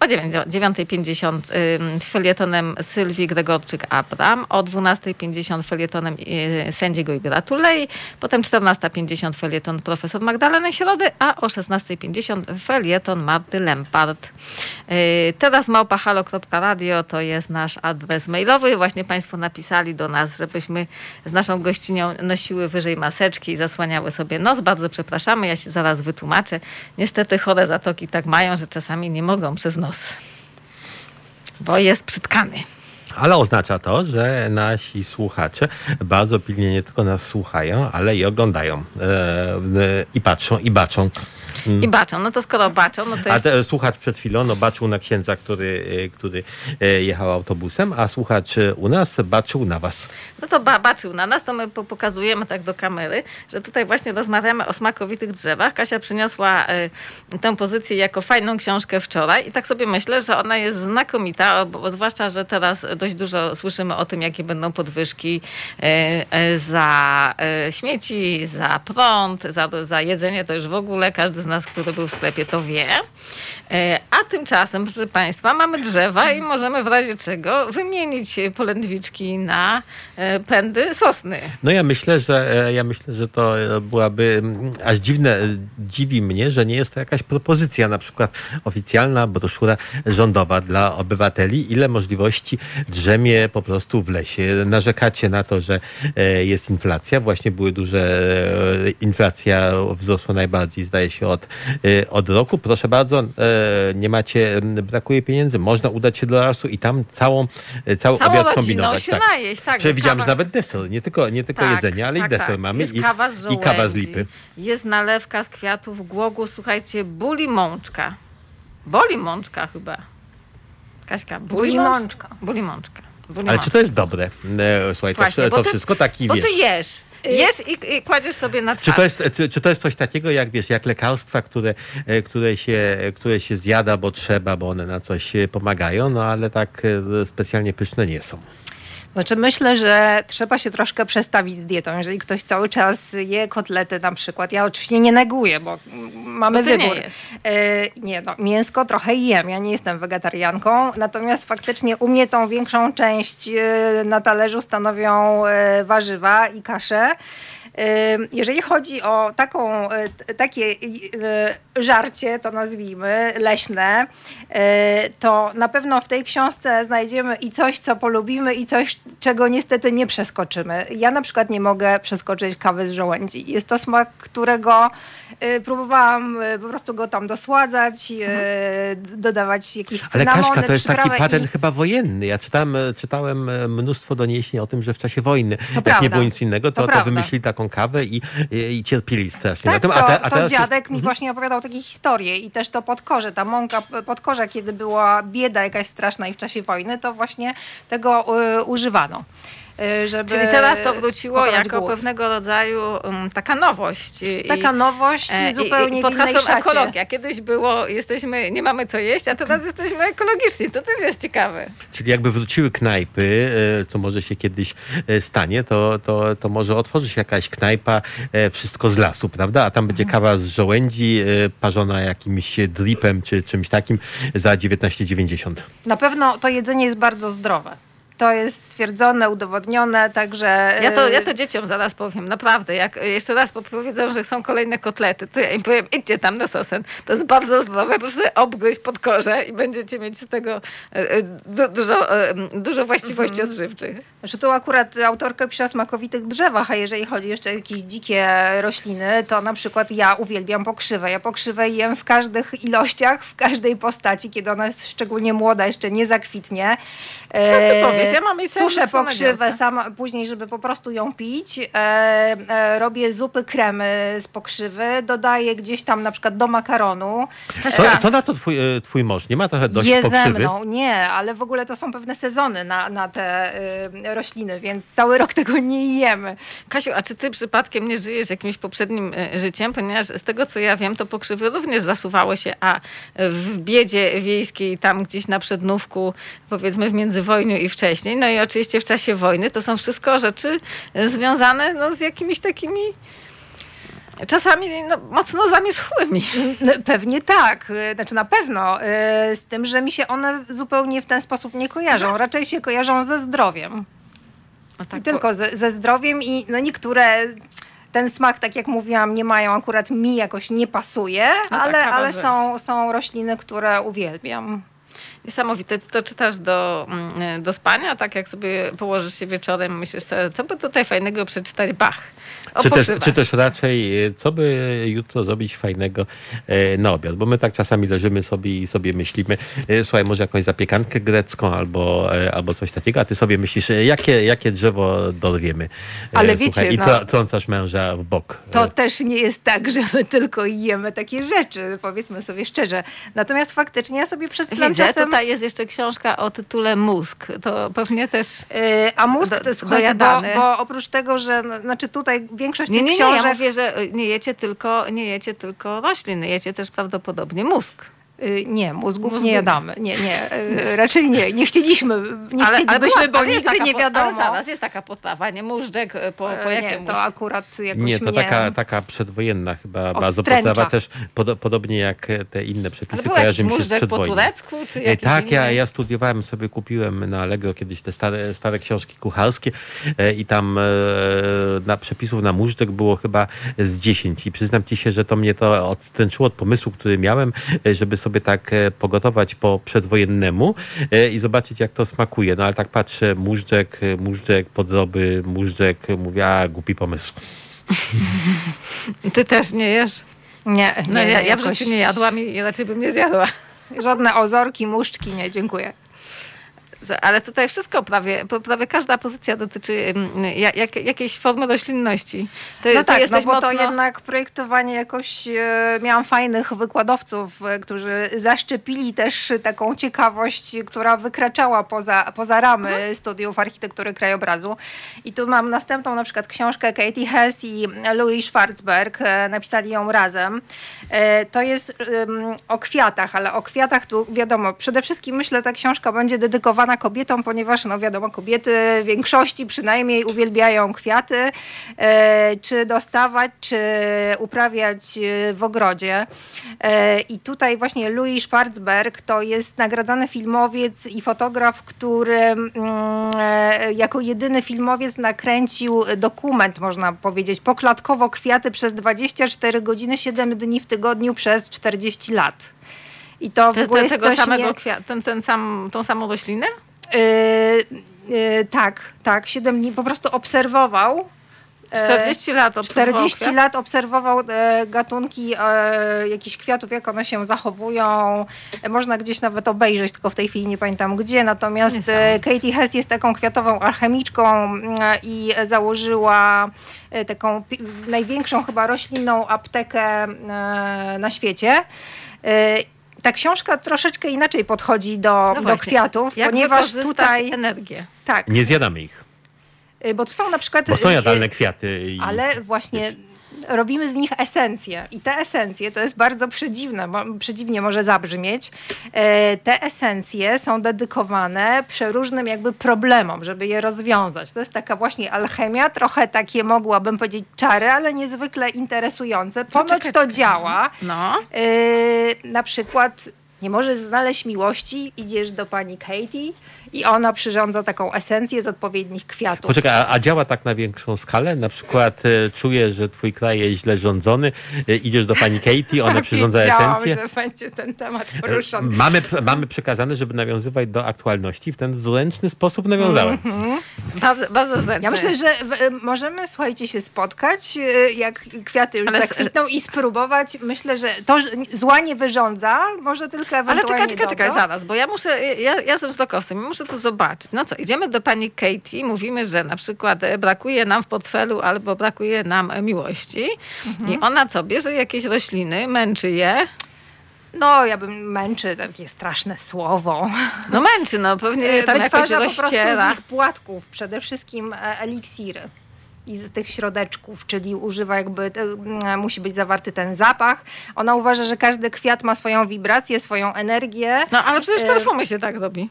o 9.50 ym, felietonem Sylwii Gregorczyk-Abram, o 12.50 felietonem y, sędziego Igora Tulei, potem 14.50 felieton profesor Magdaleny Środy, a o 16.50 felieton Marty Lempart. Y, Teraz małpahalo.radio to jest nasz adres mailowy. Właśnie Państwo napisali do nas, żebyśmy z naszą gościnią nosiły wyżej maseczki i zasłaniały sobie nos. Bardzo przepraszamy, ja się zaraz wytłumaczę. Niestety chore zatoki tak mają, że czasami nie mogą przez nos, bo jest przytkany.
Ale oznacza to, że nasi słuchacze bardzo pilnie nie tylko nas słuchają, ale i oglądają. E, I patrzą, i baczą.
I baczą. No to skoro baczą, no to
A
jest...
te, słuchacz przed chwilą no, baczył na księdza, który, e, który e, jechał autobusem, a słuchacz e, u nas baczył na was.
No to ba, baczył na nas, to my po- pokazujemy tak do kamery, że tutaj właśnie rozmawiamy o smakowitych drzewach. Kasia przyniosła y, tę pozycję jako fajną książkę wczoraj i tak sobie myślę, że ona jest znakomita, bo, zwłaszcza, że teraz dość dużo słyszymy o tym, jakie będą podwyżki y, y, za śmieci, za prąd, za, za jedzenie, to już w ogóle każdy z nas, który był w sklepie, to wie. E, A tymczasem, proszę Państwa, mamy drzewa i możemy w razie czego wymienić polędwiczki na e, pędy sosny.
No ja myślę, że e, ja myślę, że to byłaby aż dziwne, dziwi mnie, że nie jest to jakaś propozycja, na przykład oficjalna broszura rządowa dla obywateli, ile możliwości drzemie po prostu w lesie. Narzekacie na to, że jest inflacja, właśnie były duże, inflacja wzrosła najbardziej, zdaje się, od, e, od roku. Proszę bardzo, e, nie macie, brakuje pieniędzy, można udać się do lasu i tam całą, e, cały
Całą
obiad kombinować.
się najeść. Tak,
Przewidziałem,
kawa-
że nawet deser, nie tylko, nie tylko jedzenie, ale i deser mamy
Jest
i,
kawa z
i kawa z lipy.
Jest nalewka z kwiatów głogu, słuchajcie, buli mączka. Boli mączka chyba. Kaśka, buli,
Buli
mączka. Buli mączka. Buli
Ale
mączka.
czy to jest dobre? Słuchaj, to,
Właśnie,
to,
bo ty-
wszystko taki
Bo
wiesz.
ty jesz. Jesz i, i kładziesz sobie na twarz.
Czy to, jest, czy, czy to jest coś takiego, jak wiesz, jak lekarstwa, które, e, które, się, które się zjada, bo trzeba, bo one na coś e, pomagają, no ale tak e, specjalnie pyszne nie są.
Znaczy myślę, że trzeba się troszkę przestawić z dietą. Jeżeli ktoś cały czas je kotlety na przykład, ja oczywiście nie neguję, bo mamy
Bo nie
wybór.
jesz.
E, nie, no, mięsko trochę jem, ja nie jestem wegetarianką, natomiast faktycznie u mnie tą większą część e, na talerzu stanowią e, warzywa i kasze. E, Jeżeli chodzi o taką, takie żarcie, to nazwijmy, leśne, e, to na pewno w tej książce znajdziemy i coś, co polubimy i coś, czego niestety nie przeskoczymy. Ja na przykład nie mogę przeskoczyć kawy z żołędzi. Jest to smak, którego e, próbowałam e, po prostu go tam dosładzać, e, d- dodawać jakieś
Ale
cynamony,
Kaśka, to jest taki patent
i-
chyba wojenny. Ja czytałem, e, czytałem e, mnóstwo doniesień o tym, że w czasie wojny, jak nie
prawda.
było nic innego, to,
To
to, wymyślili taką kawę i, i, i cierpieli strasznie.
Tak,
na tym.
to,
a, te, a
to dziadek
jest,
mi właśnie opowiadał takie historie i też to podkorze, ta mąka podkorza, kiedy była bieda jakaś straszna i w czasie wojny, to właśnie tego y, używano. Y, Żeby
Czyli teraz to wróciło jako
głód.
pewnego rodzaju um, taka nowość. I-
Taka nowość
e, i-
zupełnie
i pod
w innej
hasłem
szacie.
ekologia. Kiedyś było, jesteśmy, nie mamy co jeść, a teraz jesteśmy ekologiczni. To też jest ciekawe.
Czyli jakby wróciły knajpy, e, co może się kiedyś e, stanie, to, to, to może otworzy się jakaś knajpa, wszystko z lasu, prawda? A tam będzie
Mhm.
kawa z żołędzi, parzona jakimś dripem czy czymś takim za 19,90.
Na pewno to jedzenie jest bardzo zdrowe. To jest stwierdzone, udowodnione, także...
Ja to,
y,
ja to dzieciom zaraz powiem, naprawdę. Jak jeszcze raz powiedzą, że chcą kolejne kotlety, to ja im powiem, idźcie tam na sosen. To jest bardzo zdrowe, proszę obgryźć pod korze i będziecie mieć z tego e, e, du, dużo, e, dużo właściwości odżywczych.
Że tu akurat autorka pisze o smakowitych drzewach, a jeżeli chodzi jeszcze o jakieś dzikie rośliny, to na przykład ja uwielbiam pokrzywę. Ja pokrzywę jem w każdych ilościach, w każdej postaci, kiedy ona jest szczególnie młoda, jeszcze nie zakwitnie.
Co ty powiesz? Ja mam
Suszę pokrzywę sama później, żeby po prostu ją pić. E, e, robię zupy kremy z pokrzywy, dodaję gdzieś tam na przykład do makaronu.
Co, co na to twój, e, twój mąż? Nie ma trochę dość
Je ze
pokrzywy?
mną, nie, ale w ogóle to są pewne sezony na, na te y, rośliny, więc cały rok tego nie jemy.
Kasiu, a czy ty przypadkiem nie żyjesz jakimś poprzednim e, życiem? Ponieważ z tego, co ja wiem, to pokrzywy również zasuwały się, a w biedzie wiejskiej, tam gdzieś na przednówku, powiedzmy w międzywojniu i wcześniej, no i oczywiście w czasie wojny, to są wszystko rzeczy e, związane no, z jakimiś takimi czasami no, mocno zamierzchłymi.
Pewnie tak, y, znaczy na pewno, y, z tym, że mi się one zupełnie w ten sposób nie kojarzą. Raczej się kojarzą ze zdrowiem.
No tak,
tylko ze, ze zdrowiem i no niektóre ten smak, tak jak mówiłam, nie mają, akurat mi jakoś nie pasuje,
No tak,
ale, ale są, są rośliny, które uwielbiam.
Niesamowite. Ty to czytasz do, mm, do spania, tak jak sobie położysz się wieczorem, myślisz sobie, co by tutaj fajnego przeczytać? Bach.
Czy też, czy też raczej, e, co by jutro zrobić fajnego e, na obiad? Bo my tak czasami leżymy sobie i sobie myślimy, e, słuchaj, może jakąś zapiekankę grecką albo, albo coś takiego, a ty sobie myślisz, jakie, jakie drzewo dorwiemy.
Ale wiecie,
I
no-
trącasz męża w bok.
To też nie jest tak, że my tylko jemy takie rzeczy, powiedzmy sobie szczerze. Natomiast faktycznie ja sobie przedstawiam
Widzę,
czasem...
tutaj jest jeszcze książka o tytule Mózg. To pewnie też...
A mózg
Do-
to jest, słuchajcie, bo, bo oprócz tego, że no, znaczy tutaj większość
Nie, nie, nie,
książek...
ja mówię, że nie jecie tylko, nie jecie tylko rośliny, jecie też prawdopodobnie mózg.
Yy, nie, mózgów
Mózgu
nie jadamy. Nie, nie, yy, raczej nie. Nie chcieliśmy, nie chcielibyśmy,
była-
bo
ale jest
nigdy
taka
nie
po- Ale
wiadomo.
zaraz, jest taka potrawa, nie? Móżdżek e, po, po jakiemu?
nie, to akurat jakoś
Nie, to
mnie...
taka, taka przedwojenna chyba bardzo
wstręcza.
potrawa też, podo, podobnie jak te inne
Ale
przepisy
jakiś
kojarzy mi się z
móżdżek po turecku? Czy
E,
jakiś
Tak, ja,
inny?
ja studiowałem sobie, kupiłem na Allegro kiedyś te stare, stare książki kucharskie e, i tam e, na przepisów na móżdżek było chyba z 10 i przyznam ci się, że to mnie to odstręczyło od pomysłu, który miałem, e, żeby sobie tak e, pogotować po przedwojennemu e, i zobaczyć jak to smakuje. No ale tak patrzę, móżdżek, e, móżdżek, podroby, móżdżek, mówię, a głupi pomysł.
Ty też nie jesz?
Nie,
No
nie,
ja, ja w
jakoś-
życiu nie jadłam i raczej bym nie zjadła.
Żadne ozorki, muszczki, nie, dziękuję.
Ale tutaj wszystko prawie, prawie każda pozycja dotyczy mm, ja- jak, jakiejś formy roślinności. Ty,
No tak, no bo
mocno...
to jednak projektowanie jakoś e, miałam fajnych wykładowców, e, którzy zaszczepili też taką ciekawość, która wykraczała poza, poza ramy
Mhm.
studiów architektury krajobrazu. I tu mam następną na przykład książkę Katie Hess i Louis Schwarzberg, e, napisali ją razem. To jest o kwiatach, ale o kwiatach tu wiadomo, przede wszystkim myślę, ta książka będzie dedykowana kobietom, ponieważ no wiadomo, kobiety w większości przynajmniej uwielbiają kwiaty, e, czy dostawać, czy uprawiać e, w ogrodzie. E, I tutaj właśnie Louis Schwarzberg to jest nagradzany filmowiec i fotograf, który mm, jako jedyny filmowiec nakręcił dokument, można powiedzieć, poklatkowo kwiaty przez 24 godziny, 7 dni w tygodniu przez 40 lat. I to w
Te,
ogóle
te,
jest
tego samego
nie...
kwia- ten, ten sam, tą samą roślinę?
Yy, yy, tak, tak, 7 dni po prostu obserwował E,
40 lat obserwował
40
kwiat?
lat obserwował e, gatunki e, jakichś kwiatów, jak one się zachowują. E, Można gdzieś nawet obejrzeć, tylko w tej chwili nie pamiętam gdzie. Natomiast e. Katie Hess jest taką kwiatową alchemiczką mm, i założyła e, taką największą chyba roślinną aptekę e, na świecie. Ta książka troszeczkę inaczej podchodzi do,
No
do kwiatów,
Jak
ponieważ tutaj
energię.
tak,
Nie zjadamy ich,
y, bo tu są na przykład
bo są
y,
jadalne kwiaty. I...
ale właśnie robimy z nich esencje i te esencje to jest bardzo przedziwne, mo- przedziwnie może zabrzmieć. E, Te esencje są dedykowane przeróżnym jakby problemom, żeby je rozwiązać. To jest taka właśnie alchemia, trochę takie mogłabym powiedzieć czary, ale niezwykle interesujące. Ponoć
czekaj,
to działa.
No.
E, Na przykład nie możesz znaleźć miłości, idziesz do pani Katie i ona przyrządza taką esencję z odpowiednich kwiatów.
Poczekaj, a, a działa tak na większą skalę? Na przykład e, czujesz, że twój kraj jest źle rządzony, e, idziesz do pani Katie, ona przyrządza
Wiedziałam,
esencję.
że będzie ten temat
E,
poruszony.
Mamy, mamy przekazane, żeby nawiązywać do aktualności. W ten zręczny sposób nawiązałem.
Bardzo, bardzo zręczne.
Ja myślę, że w, y, możemy, słuchajcie, się spotkać, y, jak kwiaty już
Ale
zakwitną i spróbować. Myślę, że to że zła nie wyrządza, może tylko
Ale
ewentualnie
czekaj, czekaj, czekaj,
dobro.
zaraz, bo ja muszę, ja, ja jestem stokowcem, muszę to zobaczyć. No co, idziemy do pani Katie, mówimy, że na przykład e, brakuje nam w portfelu albo brakuje nam e, miłości
Mhm.
i ona co, bierze jakieś rośliny, męczy je,
No, ja bym męczy takie straszne słowo.
no męczy, no pewnie tam jakoś
Wytwarza po prostu z ich płatków przede wszystkim e, eliksiry. I z tych środeczków, czyli używa jakby, e, m, musi być zawarty ten zapach. Ona uważa, że każdy kwiat ma swoją wibrację, swoją energię.
No ale przecież
E,
perfumy się tak robi.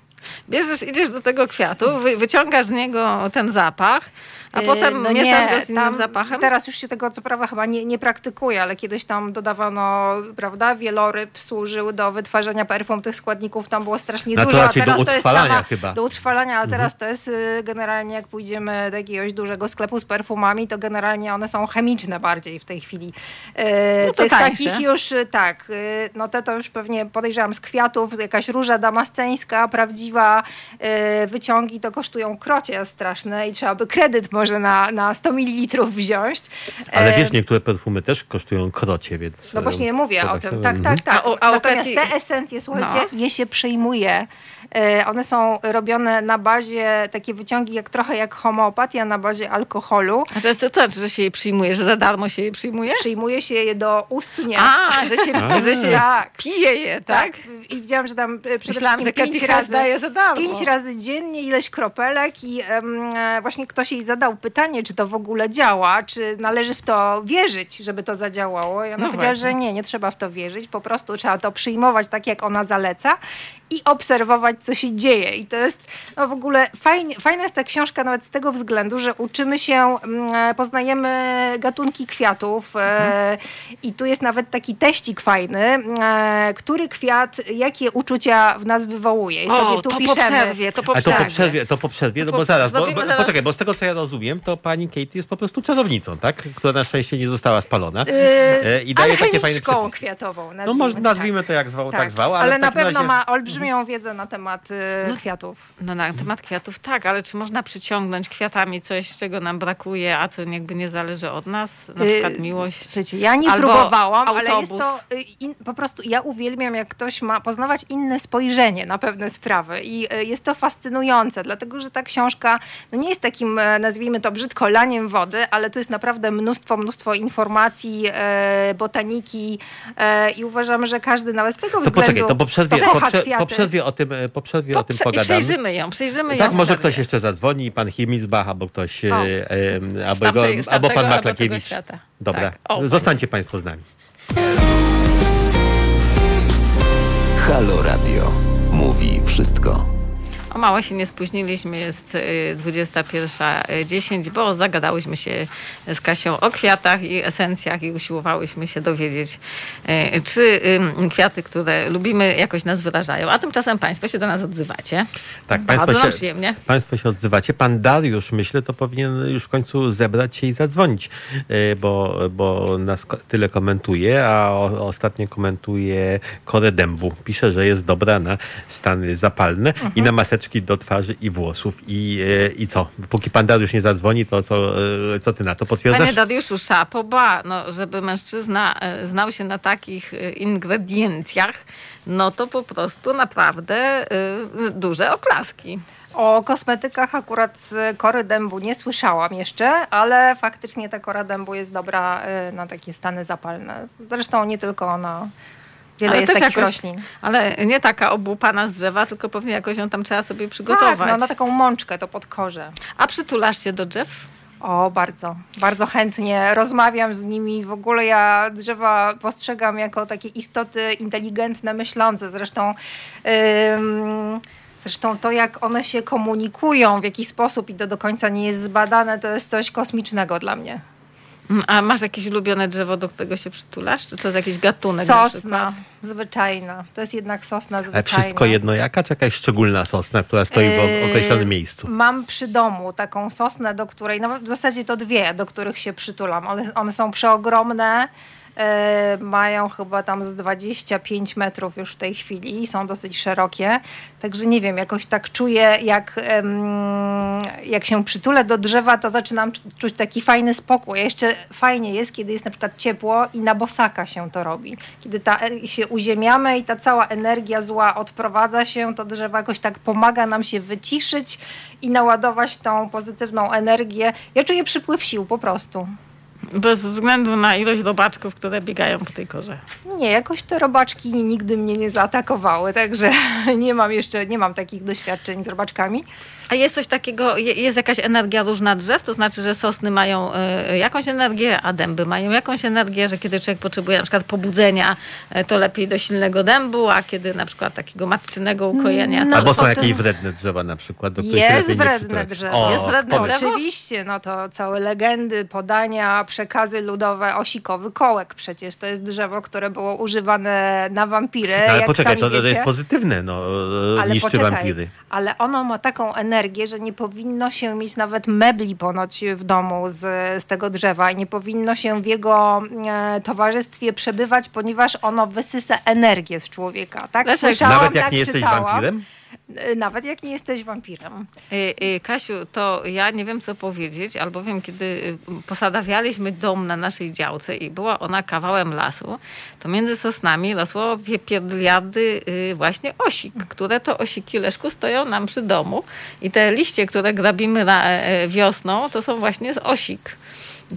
Bierzesz, idziesz do tego kwiatu, wy, wyciągasz z niego ten zapach, a
Yy,
potem
no
mieszasz
nie,
go z innym
tam
zapachem.
Teraz już się tego co prawda chyba nie, nie praktykuje, ale kiedyś tam dodawano, prawda, wieloryb służył do wytwarzania perfum, tych składników tam było strasznie
No to
dużo, a teraz to jest
utrwalania
sama,
chyba.
do utrwalania, ale teraz to jest y, generalnie jak pójdziemy do jakiegoś dużego sklepu z perfumami, to generalnie one są chemiczne bardziej w tej chwili. Y,
No to
tych
tańsze.
takich już, y, tak, no te to już pewnie podejrzewam z kwiatów, jakaś róża damasceńska, prawdziwa, wyciągi to kosztują krocie straszne i trzeba by kredyt może na, na 100 ml wziąć.
Ale
E,
wiesz, niektóre perfumy też kosztują krocie, więc...
no właśnie mówię
to
o
tak
tym. Tak, tak, tak.
A a
Natomiast te esencje, słuchajcie,
No.
je się przyjmuje. E, One są robione na bazie, takie wyciągi jak trochę jak homeopatia na bazie alkoholu.
A to jest to, to, że się jej przyjmuje, że za darmo się jej przyjmuje?
Przyjmuje się je do ustnie.
A, że się,
A.
że się
Tak.
pije je, tak?
I widziałam, że tam e, przede
Myślałam, że
pięć razy,
daje za darmo.
pięć razy dziennie ileś kropelek i e, właśnie ktoś jej zadał pytanie, czy to w ogóle działa, czy należy w to wierzyć, żeby to zadziałało. I ona
No
powiedziała,
właśnie.
że nie, nie trzeba w to wierzyć, po prostu trzeba to przyjmować tak, jak ona zaleca i obserwować, co się dzieje. I to jest no w ogóle fajnie, fajna jest ta książka nawet z tego względu, że uczymy się, mm, e, poznajemy gatunki kwiatów e, i tu jest nawet taki teścik fajny, e, który kwiat, jakie uczucia w nas wywołuje. I sobie
O,
tu
to po
piszemy.
przerwie, to po
A to po
przerwie.
przerwie, to po przerwie, no bo
po-
zaraz, bo,
zrobimy
bo,
zaraz-
poczekaj, bo z tego co ja rozumiem, to pani Katie jest po prostu czarownicą, tak? Która na szczęście nie została spalona.
Yy,
I daje takie fajne
kwiatową.
No może
tak.
nazwijmy to jak zwał, tak, zwał, ale,
ale na pewno
razie...
ma olbrzymią wiedzę na temat y, kwiatów.
No na temat kwiatów tak, ale czy można przyciągnąć kwiatami coś, czego nam brakuje, a co jakby nie zależy od nas? Na
Yy,
przykład miłość.
Słuchajcie, ja nie
Albo
próbowałam, ale jest
autobus.
to y, in, po prostu, ja uwielbiam, jak ktoś ma poznawać inne spojrzenie na pewne sprawy i y, jest to fascynujące, dlatego, że ta książka no nie jest takim, e, nazwijmy to brzydko, laniem wody, ale tu jest naprawdę mnóstwo, mnóstwo informacji, e, botaniki e, i uważamy, że każdy nawet z tego
To
względu
poczekaj, to po przerwie,
kocha
po, prze,
kwiaty.
Po przerwie o tym, po o
I
pogadamy.
przejrzymy ją, przejrzymy ją.
Tak,
w
może ktoś jeszcze zadzwoni, pan Himilsbach, albo ktoś,
O.
e, albo,
tamtej- z
albo pan Maklakiewicz. Dobra,
Tak. O,
zostańcie państwo z nami.
Halo Radio. Mówi wszystko.
O mało się nie spóźniliśmy, jest y, 21.10, bo zagadałyśmy się z Kasią o kwiatach i esencjach i usiłowałyśmy się dowiedzieć, y, czy y, kwiaty, które lubimy, jakoś nas wyrażają. A tymczasem Państwo się do nas odzywacie.
Tak,
Bardzo
państwo się,
przyjemnie.
państwo się odzywacie. Pan Dariusz, myślę, to powinien już w końcu zebrać się i zadzwonić, bo, bo nas tyle komentuje, a o, ostatnio komentuje korę dębu. Pisze, że jest dobra na stany zapalne i na maseczki maseczki do twarzy i włosów i, e, i co? Póki pan Dariusz nie zadzwoni, to co, e, co ty na to potwierdzasz?
Panie Dariuszu, szapoba, no, żeby mężczyzna e, znał się na takich e, ingrediencjach, no to po prostu naprawdę e, duże oklaski.
O kosmetykach akurat z kory dębu nie słyszałam jeszcze, ale faktycznie ta kora dębu jest dobra na takie stany zapalne. Zresztą nie tylko na wiele
Ale
jest
też
takich
jakoś-
roślin.
Ale nie taka obłupana z drzewa, tylko pewnie jakoś ją tam trzeba sobie przygotować.
Tak, no, na taką mączkę to pod korze.
A przytulasz się do drzew?
O, bardzo, bardzo chętnie rozmawiam z nimi. W ogóle ja drzewa postrzegam jako takie istoty inteligentne, myślące. Zresztą, ym, zresztą to, jak one się komunikują, w jaki sposób i to do końca nie jest zbadane, to jest coś kosmicznego dla mnie.
Mm, A masz jakieś ulubione drzewo, do którego się przytulasz? Czy to jest jakiś gatunek? na
Sosna, zwyczajna. To jest jednak sosna
Ale
zwyczajna.
wszystko jedno jaka, czy jakaś szczególna sosna, która stoi w
Yy,
określonym miejscu?
Mam przy domu taką sosnę, do której, no w zasadzie to dwie, do których się przytulam. One, one są przeogromne, mają chyba tam z 25 metrów już w tej chwili, są dosyć szerokie. Także nie wiem, jakoś tak czuję, jak, jak się przytulę do drzewa, to zaczynam czu- czuć taki fajny spokój. A jeszcze fajnie jest, kiedy jest na przykład ciepło i na bosaka się to robi. Kiedy ta, e, się uziemiamy i ta cała energia zła odprowadza się, to drzewo jakoś tak pomaga nam się wyciszyć i naładować tą pozytywną energię. Ja czuję przypływ sił po prostu.
Bez względu na ilość robaczków, które biegają po tej korze.
Nie, jakoś te robaczki nigdy mnie nie zaatakowały, także nie mam jeszcze, nie mam takich doświadczeń z robaczkami.
A jest coś takiego, je- jest jakaś energia różna drzew, to znaczy, że sosny mają e, jakąś energię, a dęby mają jakąś energię, że kiedy człowiek potrzebuje na przykład pobudzenia, e, to lepiej do silnego dębu, a kiedy na przykład takiego matczynego ukojenia,
No,
to
Albo są
potem-
jakieś wredne drzewa na przykład, do których
Jest wredne drzewo.
O,
Jest wredne
powiedz.
drzewo?
Oczywiście, no to całe legendy, podania, przekazy ludowe, osikowy kołek przecież. To jest drzewo, które było używane na wampiry.
No, ale
jak
poczekaj,
sami
to, to jest pozytywne, no,
Ale
niszczy
poczekaj,
wampiry.
Ale ono ma taką energię, że nie powinno się mieć nawet mebli ponoć w domu z, z tego drzewa i nie powinno się w jego e, towarzystwie przebywać, ponieważ ono wysysa energię z człowieka. Tak
Dlaczego?
słyszałam,
Nawet jak
tak
nie jesteś
czytałam.
wampirem?
E, Nawet jak nie jesteś wampirem.
Y, y, Kasiu, to ja nie wiem, co powiedzieć, albowiem kiedy posadawialiśmy dom na naszej działce i była ona kawałem lasu, to między sosnami rosło wie- pierdyliardy y, właśnie osik, które to osiki, Leszku, stoją nam przy domu i te liście, które grabimy e, wiosną, to są właśnie z osik.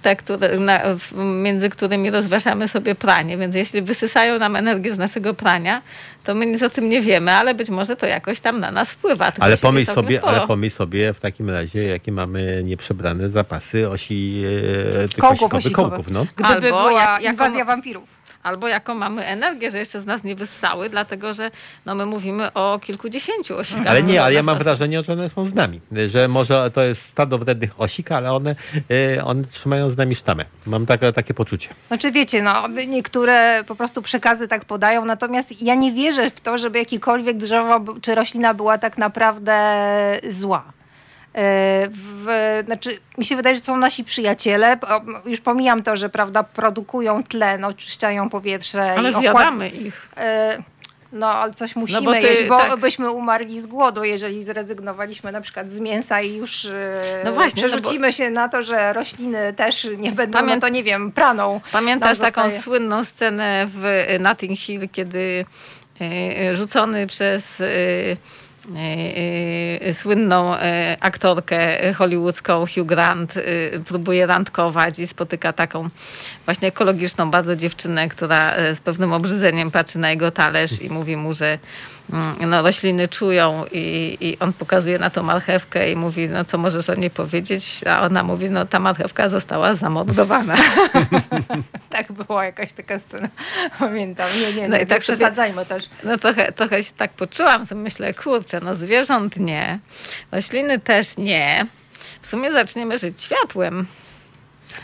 Te, które, na, w- między którymi rozważamy sobie pranie, więc jeśli wysysają nam energię z naszego prania, to my nic o tym nie wiemy, ale być może to jakoś tam na nas wpływa. Tylko
Ale pomyśl, sobie,
sporo.
ale pomyśl sobie w takim razie, jakie mamy nieprzebrane zapasy osi e,
Kołków
osikowych kołków. No.
Gdyby
Albo
była
jak-
inwazja wampirów.
Albo jaką mamy energię, że jeszcze z nas nie wyssały, dlatego że no, my mówimy o kilkudziesięciu osikach.
Ale nie, ale ja mam wrażenie, że one są z nami. Że może to jest stado wrednych osik, ale one, e, one trzymają z nami sztamę. Mam takie, takie poczucie.
Znaczy wiecie, no, niektóre po prostu przekazy tak podają, natomiast ja nie wierzę w to, żeby jakiekolwiek drzewo czy roślina była tak naprawdę zła. E, W, znaczy, mi się wydaje, że są nasi przyjaciele. Już pomijam to, że prawda, produkują tlen, oczyszczają powietrze.
Ale
i
zjadamy ich.
E, No, ale coś musimy
bo ty-
jeść, bo
tak.
byśmy umarli z głodu, jeżeli zrezygnowaliśmy na przykład z mięsa i już e,
No właśnie, no
przerzucimy się na to, że rośliny też nie będą,
Pamię-
no to nie wiem, praną.
Pamiętasz taką słynną scenę w Notting Hill, kiedy rzucony przez słynną e, aktorkę hollywoodzką Hugh Grant e, próbuje randkować i spotyka taką właśnie ekologiczną bardzo dziewczynę, która e, z pewnym obrzydzeniem patrzy na jego talerz i mówi mu, że no, rośliny czują i, i on pokazuje na to marchewkę i mówi, no co możesz o niej powiedzieć? A ona mówi, no ta marchewka została zamordowana.
Tak była jakaś taka scena. Pamiętam. Nie, nie,
No
nie,
i tak
nie
sobie-
przesadzajmy też.
No trochę, trochę się tak poczułam, sobie myślę, kurczę, no zwierząt nie, rośliny też nie. W sumie zaczniemy żyć światłem.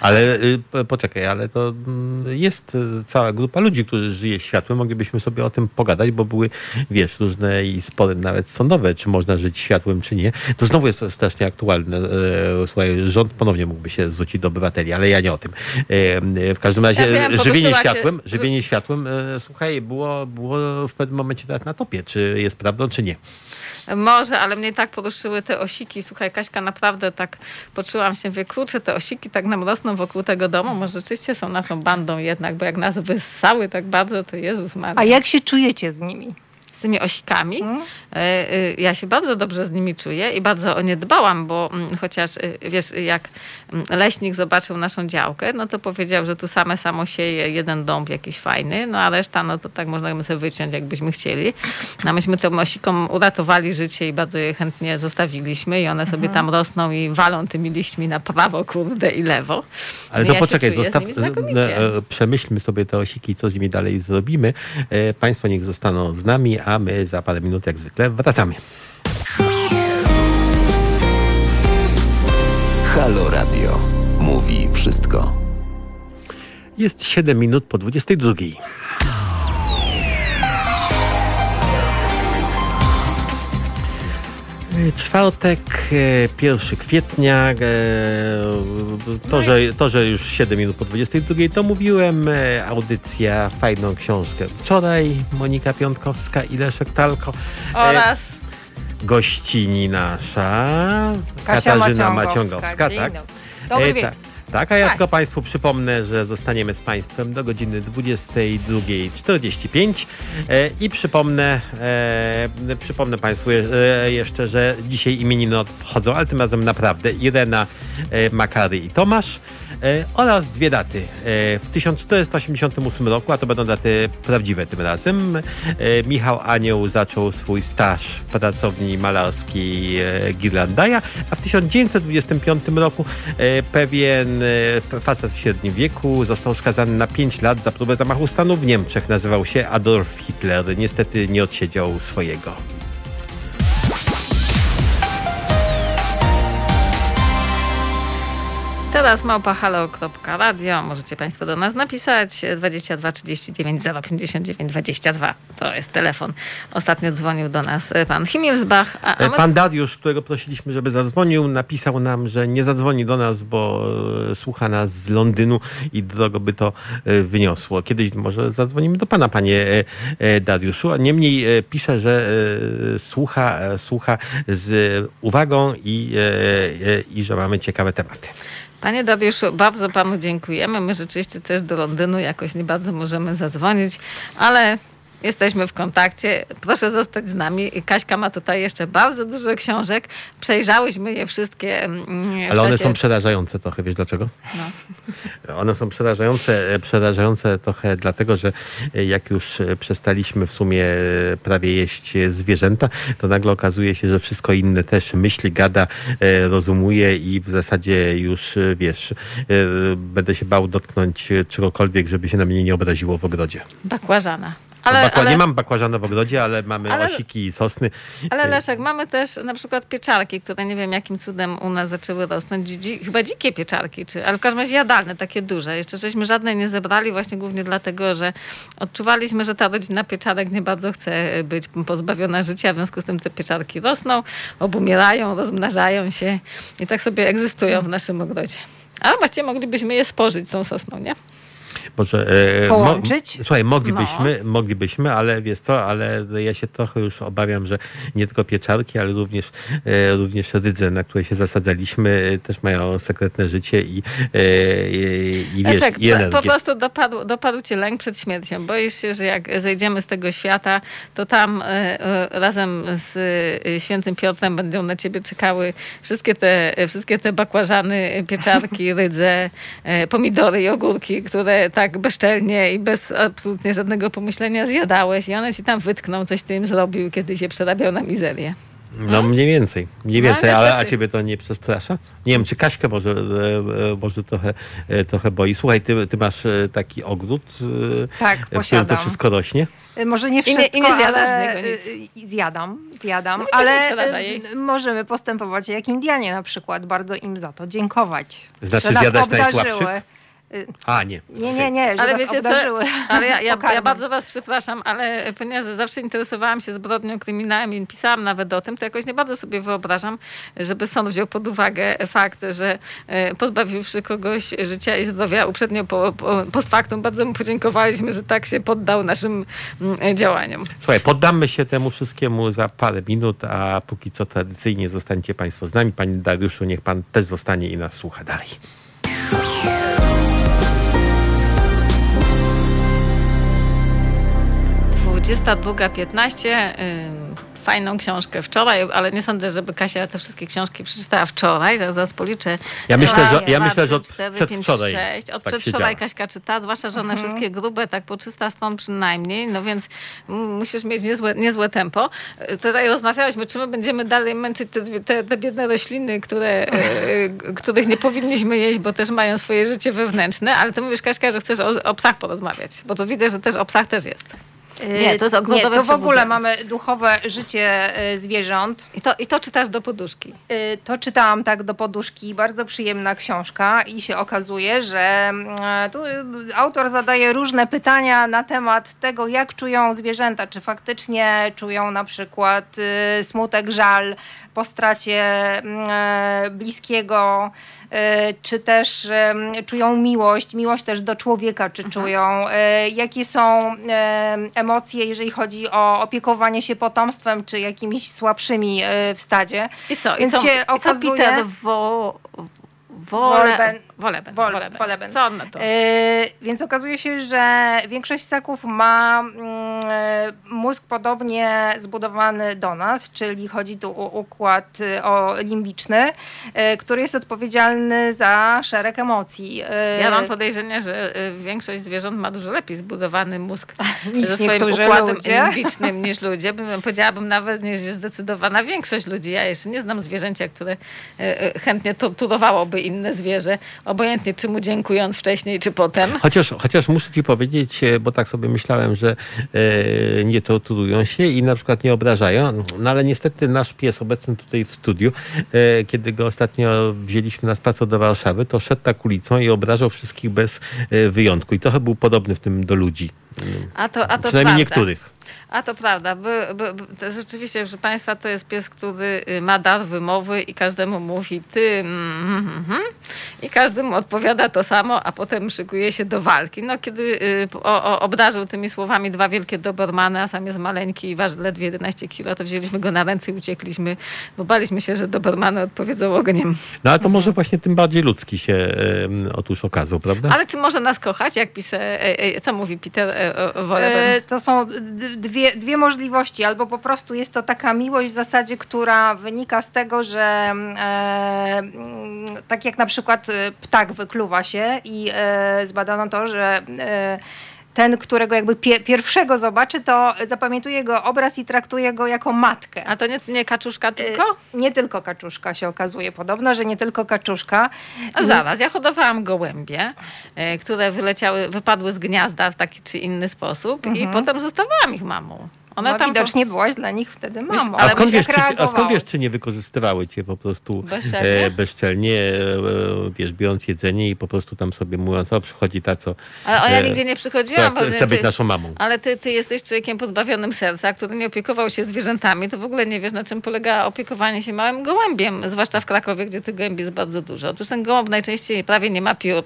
Ale y, po- poczekaj, ale to mm, jest y, cała grupa ludzi, którzy żyje światłem. Moglibyśmy sobie o tym pogadać, bo były, wiesz, różne i spory nawet sądowe, czy można żyć światłem, czy nie. To znowu jest strasznie aktualne. E, Słuchaj, rząd ponownie mógłby się zwrócić do obywateli, ale ja nie o tym. E, W każdym razie
Ja wiem,
żywienie
się-
światłem, żywienie światłem, słuchaj, było, było w pewnym momencie nawet na topie, czy jest prawdą, czy nie.
Może, ale mnie tak poruszyły te osiki. Słuchaj, Kaśka, naprawdę tak poczułam się, wie, kurczę, te osiki tak nam rosną wokół tego domu. Może rzeczywiście są naszą bandą jednak, bo jak nas wyssały tak bardzo, to Jezus Maria.
A jak się czujecie z nimi?
z tymi osikami.
Mm.
E, e, Ja się bardzo dobrze z nimi czuję i bardzo o nie dbałam, bo mm, chociaż e, wiesz, jak mm, leśnik zobaczył naszą działkę, no to powiedział, że tu same samo sieje jeden dąb jakiś fajny, no a reszta, no to tak możemy sobie wyciąć, jakbyśmy chcieli. No myśmy tym osikom uratowali życie i bardzo je chętnie zostawiliśmy i one sobie tam rosną i walą tymi liśćmi na prawo, kurde i lewo.
Ale
No
to
ja
poczekaj, zostaw, e, e, przemyślmy sobie te osiki, co z nimi dalej zrobimy. E, Państwo niech zostaną z nami, a my za parę minut jak zwykle wracamy.
Halo Radio. Mówi wszystko.
Jest 7 minut po 22. Czwartek, e, 1 kwietnia. e, To że, to, że już 7 minut po 22, to mówiłem. e, Audycja, fajną książkę. Wczoraj Monika Piątkowska i Leszek Talko. E,
Oraz
Gościni nasza,
Kasia
Katarzyna
Maciągowska.
Maciągowska. Tak.
dobry.
E, tak. Tak, a ja
Tak.
tylko Państwu przypomnę, że zostaniemy z Państwem do godziny 22.45 e, i przypomnę, e, przypomnę Państwu e, jeszcze, że dzisiaj imieniny obchodzą, ale tym razem naprawdę Irena, e, Makary i Tomasz oraz dwie daty. E, w 1488 roku, a to będą daty prawdziwe tym razem, e, Michał Anioł zaczął swój staż w pracowni malarskiej e, Girlandaja, a w 1925 roku e, pewien e, facet w średnim wieku został skazany na 5 lat za próbę zamachu stanu w Niemczech. Nazywał się Adolf Hitler. Niestety nie odsiedział swojego.
Teraz małpahalo.radio. Możecie Państwo do nas napisać 22 39 059 22. To jest telefon. Ostatnio dzwonił do nas e, pan Himmelsbach. A, a
E. Pan Dariusz, którego prosiliśmy, żeby zadzwonił, napisał nam, że nie zadzwoni do nas, bo e, słucha nas z Londynu i drogo by to wyniosło. Kiedyś może zadzwonimy do pana, panie Dariuszu. A niemniej pisze, że słucha, słucha z uwagą i, i że mamy ciekawe tematy.
Panie Dariuszu, bardzo panu dziękujemy. My rzeczywiście też do Londynu jakoś nie bardzo możemy zadzwonić, ale jesteśmy w kontakcie. Proszę zostać z nami. Kaśka ma tutaj jeszcze bardzo dużo książek. Przejrzałyśmy je wszystkie. mm,
Ale one są przerażające trochę, wiesz dlaczego?
No.
One są przerażające, e, przerażające trochę dlatego, że e, jak już e, przestaliśmy w sumie prawie jeść zwierzęta, to nagle okazuje się, że wszystko inne też myśli, gada, rozumuje i w zasadzie już, wiesz, będę się bał dotknąć czegokolwiek, żeby się na mnie nie obraziło w ogrodzie.
Bakłażana.
Ale, Bakła,
ale,
Nie mam bakłażana w ogrodzie, ale mamy
Ale-
osiki i sosny.
ale
E,
Leszek, mamy też na przykład pieczarki, które nie wiem jakim cudem u nas zaczęły rosnąć. Dzi, chyba dzikie pieczarki, czy, ale w każdym razie jadalne, takie duże. Jeszcze żeśmy żadnej nie zebrali właśnie głównie dlatego, że odczuwaliśmy, że ta rodzina pieczarek nie bardzo chce być pozbawiona życia, w związku z tym te pieczarki rosną, obumierają, rozmnażają się i tak sobie egzystują w naszym ogrodzie. Ale właściwie moglibyśmy je spożyć z tą sosną, nie?
Może, e,
Połączyć?
Mo, słuchaj, moglibyśmy, moglibyśmy, ale wiesz co, ale ja się trochę już obawiam, że nie tylko pieczarki, ale również, e, również rydze, na które się zasadzaliśmy, e, też mają sekretne życie i, i, i wiesz,
Leszek,
i
po,
energię.
po prostu dopadł, dopadł cię lęk przed śmiercią. Boisz się, że jak zejdziemy z tego świata, to tam razem z świętym Piotrem będą na ciebie czekały wszystkie te, wszystkie te bakłażany, pieczarki, rydze, pomidory i ogórki, które tak bezczelnie i bez absolutnie żadnego pomyślenia zjadałeś i one ci tam wytkną, coś ty im zrobił, kiedy się przerabiał na mizerię.
No mniej więcej, mniej
No,
więcej, ale a
niestety.
ciebie to nie przestrasza? Nie wiem, czy Kaśkę może, e, e, może trochę, e, trochę boi. Słuchaj, ty, ty masz taki ogród,
Tak,
w którym to wszystko rośnie?
Może nie
I nie-
wszystko,
i nie zjadasz
ale zjadam, zjadam,
No
ale możemy postępować jak Indianie na przykład, bardzo im za to dziękować.
Znaczy
że obdarzyły.
najsłabszych? A, nie.
Nie, nie, nie, że
Ale
was
wiecie
obdarzyły
co, ale ja, ja, ja bardzo was przepraszam, ale ponieważ zawsze interesowałam się zbrodnią kryminałem i pisałam nawet o tym, to jakoś nie bardzo sobie wyobrażam, żeby sąd wziął pod uwagę fakt, że e, pozbawiwszy kogoś życia i zdrowia uprzednio po, po, post factum, bardzo mu podziękowaliśmy, że tak się poddał naszym mm, działaniom.
Słuchaj, poddamy się temu wszystkiemu za parę minut, a póki co tradycyjnie zostańcie Państwo z nami. Panie Dariuszu, niech Pan też zostanie i nas słucha dalej.
Dwudziesta druga piętnaście. Fajną książkę wczoraj, ale nie sądzę, żeby Kasia te wszystkie książki przeczytała wczoraj. Tak zaraz policzę.
Ja myślę, że- ja myślę, że od
cztery,
przedwczoraj
pięć, sześć. Od
tak
przedwczoraj
siedziała.
Kaśka czyta, zwłaszcza, że one wszystkie grube, tak po 300 stron przynajmniej, no więc musisz mieć niezłe, niezłe tempo. E, Tutaj rozmawiałyśmy, czy my będziemy dalej męczyć te, te, te biedne rośliny, które, e, których nie powinniśmy jeść, bo też mają swoje życie wewnętrzne, ale ty mówisz, Kaśka, że chcesz o, o psach porozmawiać, bo tu widzę, że też o psach też jest. Nie, to jest
Nie,
ogrodowe
to w ogóle mamy duchowe życie y, zwierząt.
I to, I to czytasz do poduszki.
Y, To czytałam tak do poduszki, bardzo przyjemna książka i się okazuje, że mm, tu y, autor zadaje różne pytania na temat tego, jak czują zwierzęta, czy faktycznie czują na przykład y, smutek, żal po stracie mm, e, bliskiego, y, czy też czują miłość, miłość też do człowieka, czy czują, y, jakie są em, emocje, jeżeli chodzi o opiekowanie się potomstwem, czy jakimiś słabszymi y, w stadzie.
I co?
Więc
I co,
się
i co
okazuje-
Peter wo,
Woleben.
Woleben.
Wol-
Woleben.
Woleben.
Co on na to?
Yy, więc okazuje się, że większość ssaków ma e, mózg podobnie zbudowany do nas, czyli chodzi tu o układ y, o limbiczny, y, który jest odpowiedzialny za szereg emocji.
Ja mam podejrzenie, że większość zwierząt ma dużo lepiej zbudowany mózg
Niż
ze swoim układem
ludzie.
limbicznym niż ludzie. Bym, powiedziałabym nawet, jest zdecydowana większość ludzi. Ja jeszcze nie znam zwierzęcia, które chętnie torturowałoby inne zwierzę, obojętnie czy mu dziękując wcześniej, czy potem.
Chociaż, chociaż muszę ci powiedzieć, e, bo tak sobie myślałem, że e, nie torturują się i na przykład nie obrażają, no ale niestety nasz pies obecny tutaj w studiu, e, kiedy go ostatnio wzięliśmy na spacer do Warszawy, to szedł tak ulicą i obrażał wszystkich bez e, wyjątku i trochę był podobny w tym do ludzi.
A to, a to
Przynajmniej
prawda.
niektórych.
A to prawda. By, by, by, to rzeczywiście, proszę Państwa, to jest pies, który y, ma dar wymowy i każdemu mówi ty mm, mm, mm, i każdy mu odpowiada to samo, a potem szykuje się do walki. No kiedy y, o, o, obdarzył tymi słowami dwa wielkie dobermany, a sam jest maleńki i waży ledwie 11 kilo, to wzięliśmy go na ręce i uciekliśmy, bo baliśmy się, że dobermany odpowiedzą ogniem.
No ale to może właśnie tym bardziej ludzki się e, otóż okazał, prawda?
Ale czy może nas kochać, jak pisze, e, e, co mówi Peter e, e,
To są dwie, dwie możliwości. Albo po prostu jest to taka miłość w zasadzie, która wynika z tego, że mm, e, mm, tak jak na przykład e, ptak wykluwa się i e, zbadano to, że e, ten, którego jakby pie, pierwszego zobaczy, to zapamiętuje go obraz i traktuje go jako matkę.
A to nie, nie kaczuszka tylko?
E, Nie tylko kaczuszka się okazuje podobno, że nie tylko kaczuszka.
A zaraz, ja hodowałam gołębie, e, które wyleciały, wypadły z gniazda w taki czy inny sposób i potem zostawałam ich mamą.
No,
tam
widocznie byłaś dla nich wtedy mamą.
A
ale
skąd, wiesz, czy, a skąd wiesz, czy nie wykorzystywały cię po prostu
Bezczelnie?
e, bezczelnie, e, wiesz, biorąc jedzenie i po prostu tam sobie mówiąc, o przychodzi ta, co
Ale o, ja
e,
nigdzie nie przychodziłam.
która
bo
chce
ty-
być naszą mamą.
Ale ty, ty jesteś człowiekiem pozbawionym serca, który nie opiekował się zwierzętami, to w ogóle nie wiesz, na czym polega opiekowanie się małym gołębiem, zwłaszcza w Krakowie, gdzie tych gołębi jest bardzo dużo. Otóż ten gołąb najczęściej prawie nie ma piór,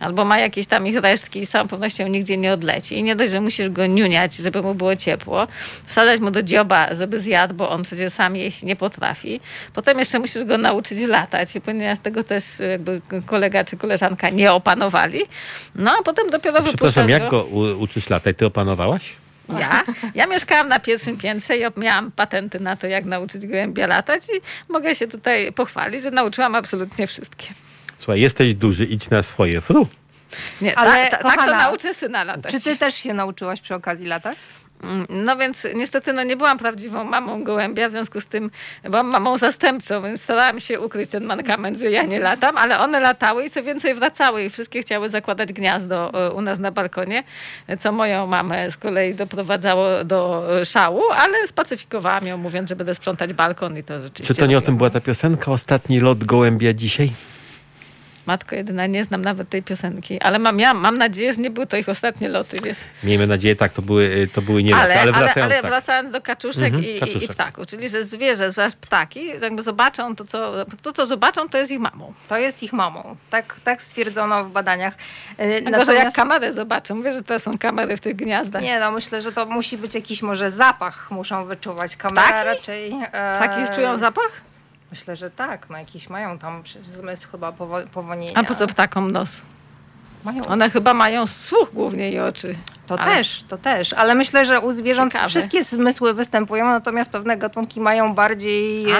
albo ma jakieś tam ich resztki i z całą pewnością nigdzie nie odleci. I nie dość, że musisz go niuniać, żeby mu było ciepło, wsadzać mu do dzioba, żeby zjadł, bo on przecież sam jeść nie potrafi. Potem jeszcze musisz go nauczyć latać, i ponieważ tego też jakby kolega czy koleżanka nie opanowali. No a potem dopiero
Przepraszam,
wypuszczasz
jak go u, uczysz latać? Ty opanowałaś?
ja? Ja mieszkałam na pierwszym piętrze i miałam patenty na to, jak nauczyć gołębia latać i mogę się tutaj pochwalić, że nauczyłam absolutnie wszystkie.
Słuchaj, jesteś duży, idź na swoje fru.
Nie,
Ale,
tak, tak, tak to
kochana,
nauczę syna latać.
Czy ty też się nauczyłaś przy okazji latać?
Mm, No więc niestety no, nie byłam prawdziwą mamą gołębia, w związku z tym byłam mamą zastępczą, więc starałam się ukryć ten mankament, że ja nie latam, ale one latały i co więcej wracały i wszystkie chciały zakładać gniazdo e, u nas na balkonie, co moją mamę z kolei doprowadzało do e, szału, ale spacyfikowałam ją mówiąc, że będę sprzątać balkon i to rzeczywiście
Czy to nie o
robiłam.
tym była ta piosenka? Ostatni lot gołębia dzisiaj?
Matko jedyna, nie znam nawet tej piosenki, ale mam, ja mam nadzieję, że nie były to ich ostatnie loty, wiesz.
Miejmy nadzieję, tak, to były, to były nie loty,
Ale,
ale
ale,
wracając
ale
tak.
wracając do kaczuszek,
Mhm,
i, i, i
kaczuszek.
ptaków, czyli że zwierzę, zwłaszcza ptaki, jakby zobaczą to, co, to, co zobaczą, to jest ich mamą.
To jest ich mamą. Tak, tak stwierdzono w badaniach. Y,
że jak kamerę zobaczą, wiesz, że to są kamery w tych gniazdach.
Nie, no myślę, że to musi być jakiś może zapach, muszą wyczuwać. Kamera
Ptaki?
raczej... E,
Taki czują zapach?
Myślę, że tak. No jakiś mają tam zmysł chyba powo- powonienia.
A po co ptakom nos?
Mają.
One chyba mają słuch głównie i oczy.
To
Ale-
też, to też, ale myślę, że u zwierząt
Ciekawe.
wszystkie zmysły występują, natomiast pewne gatunki mają bardziej e,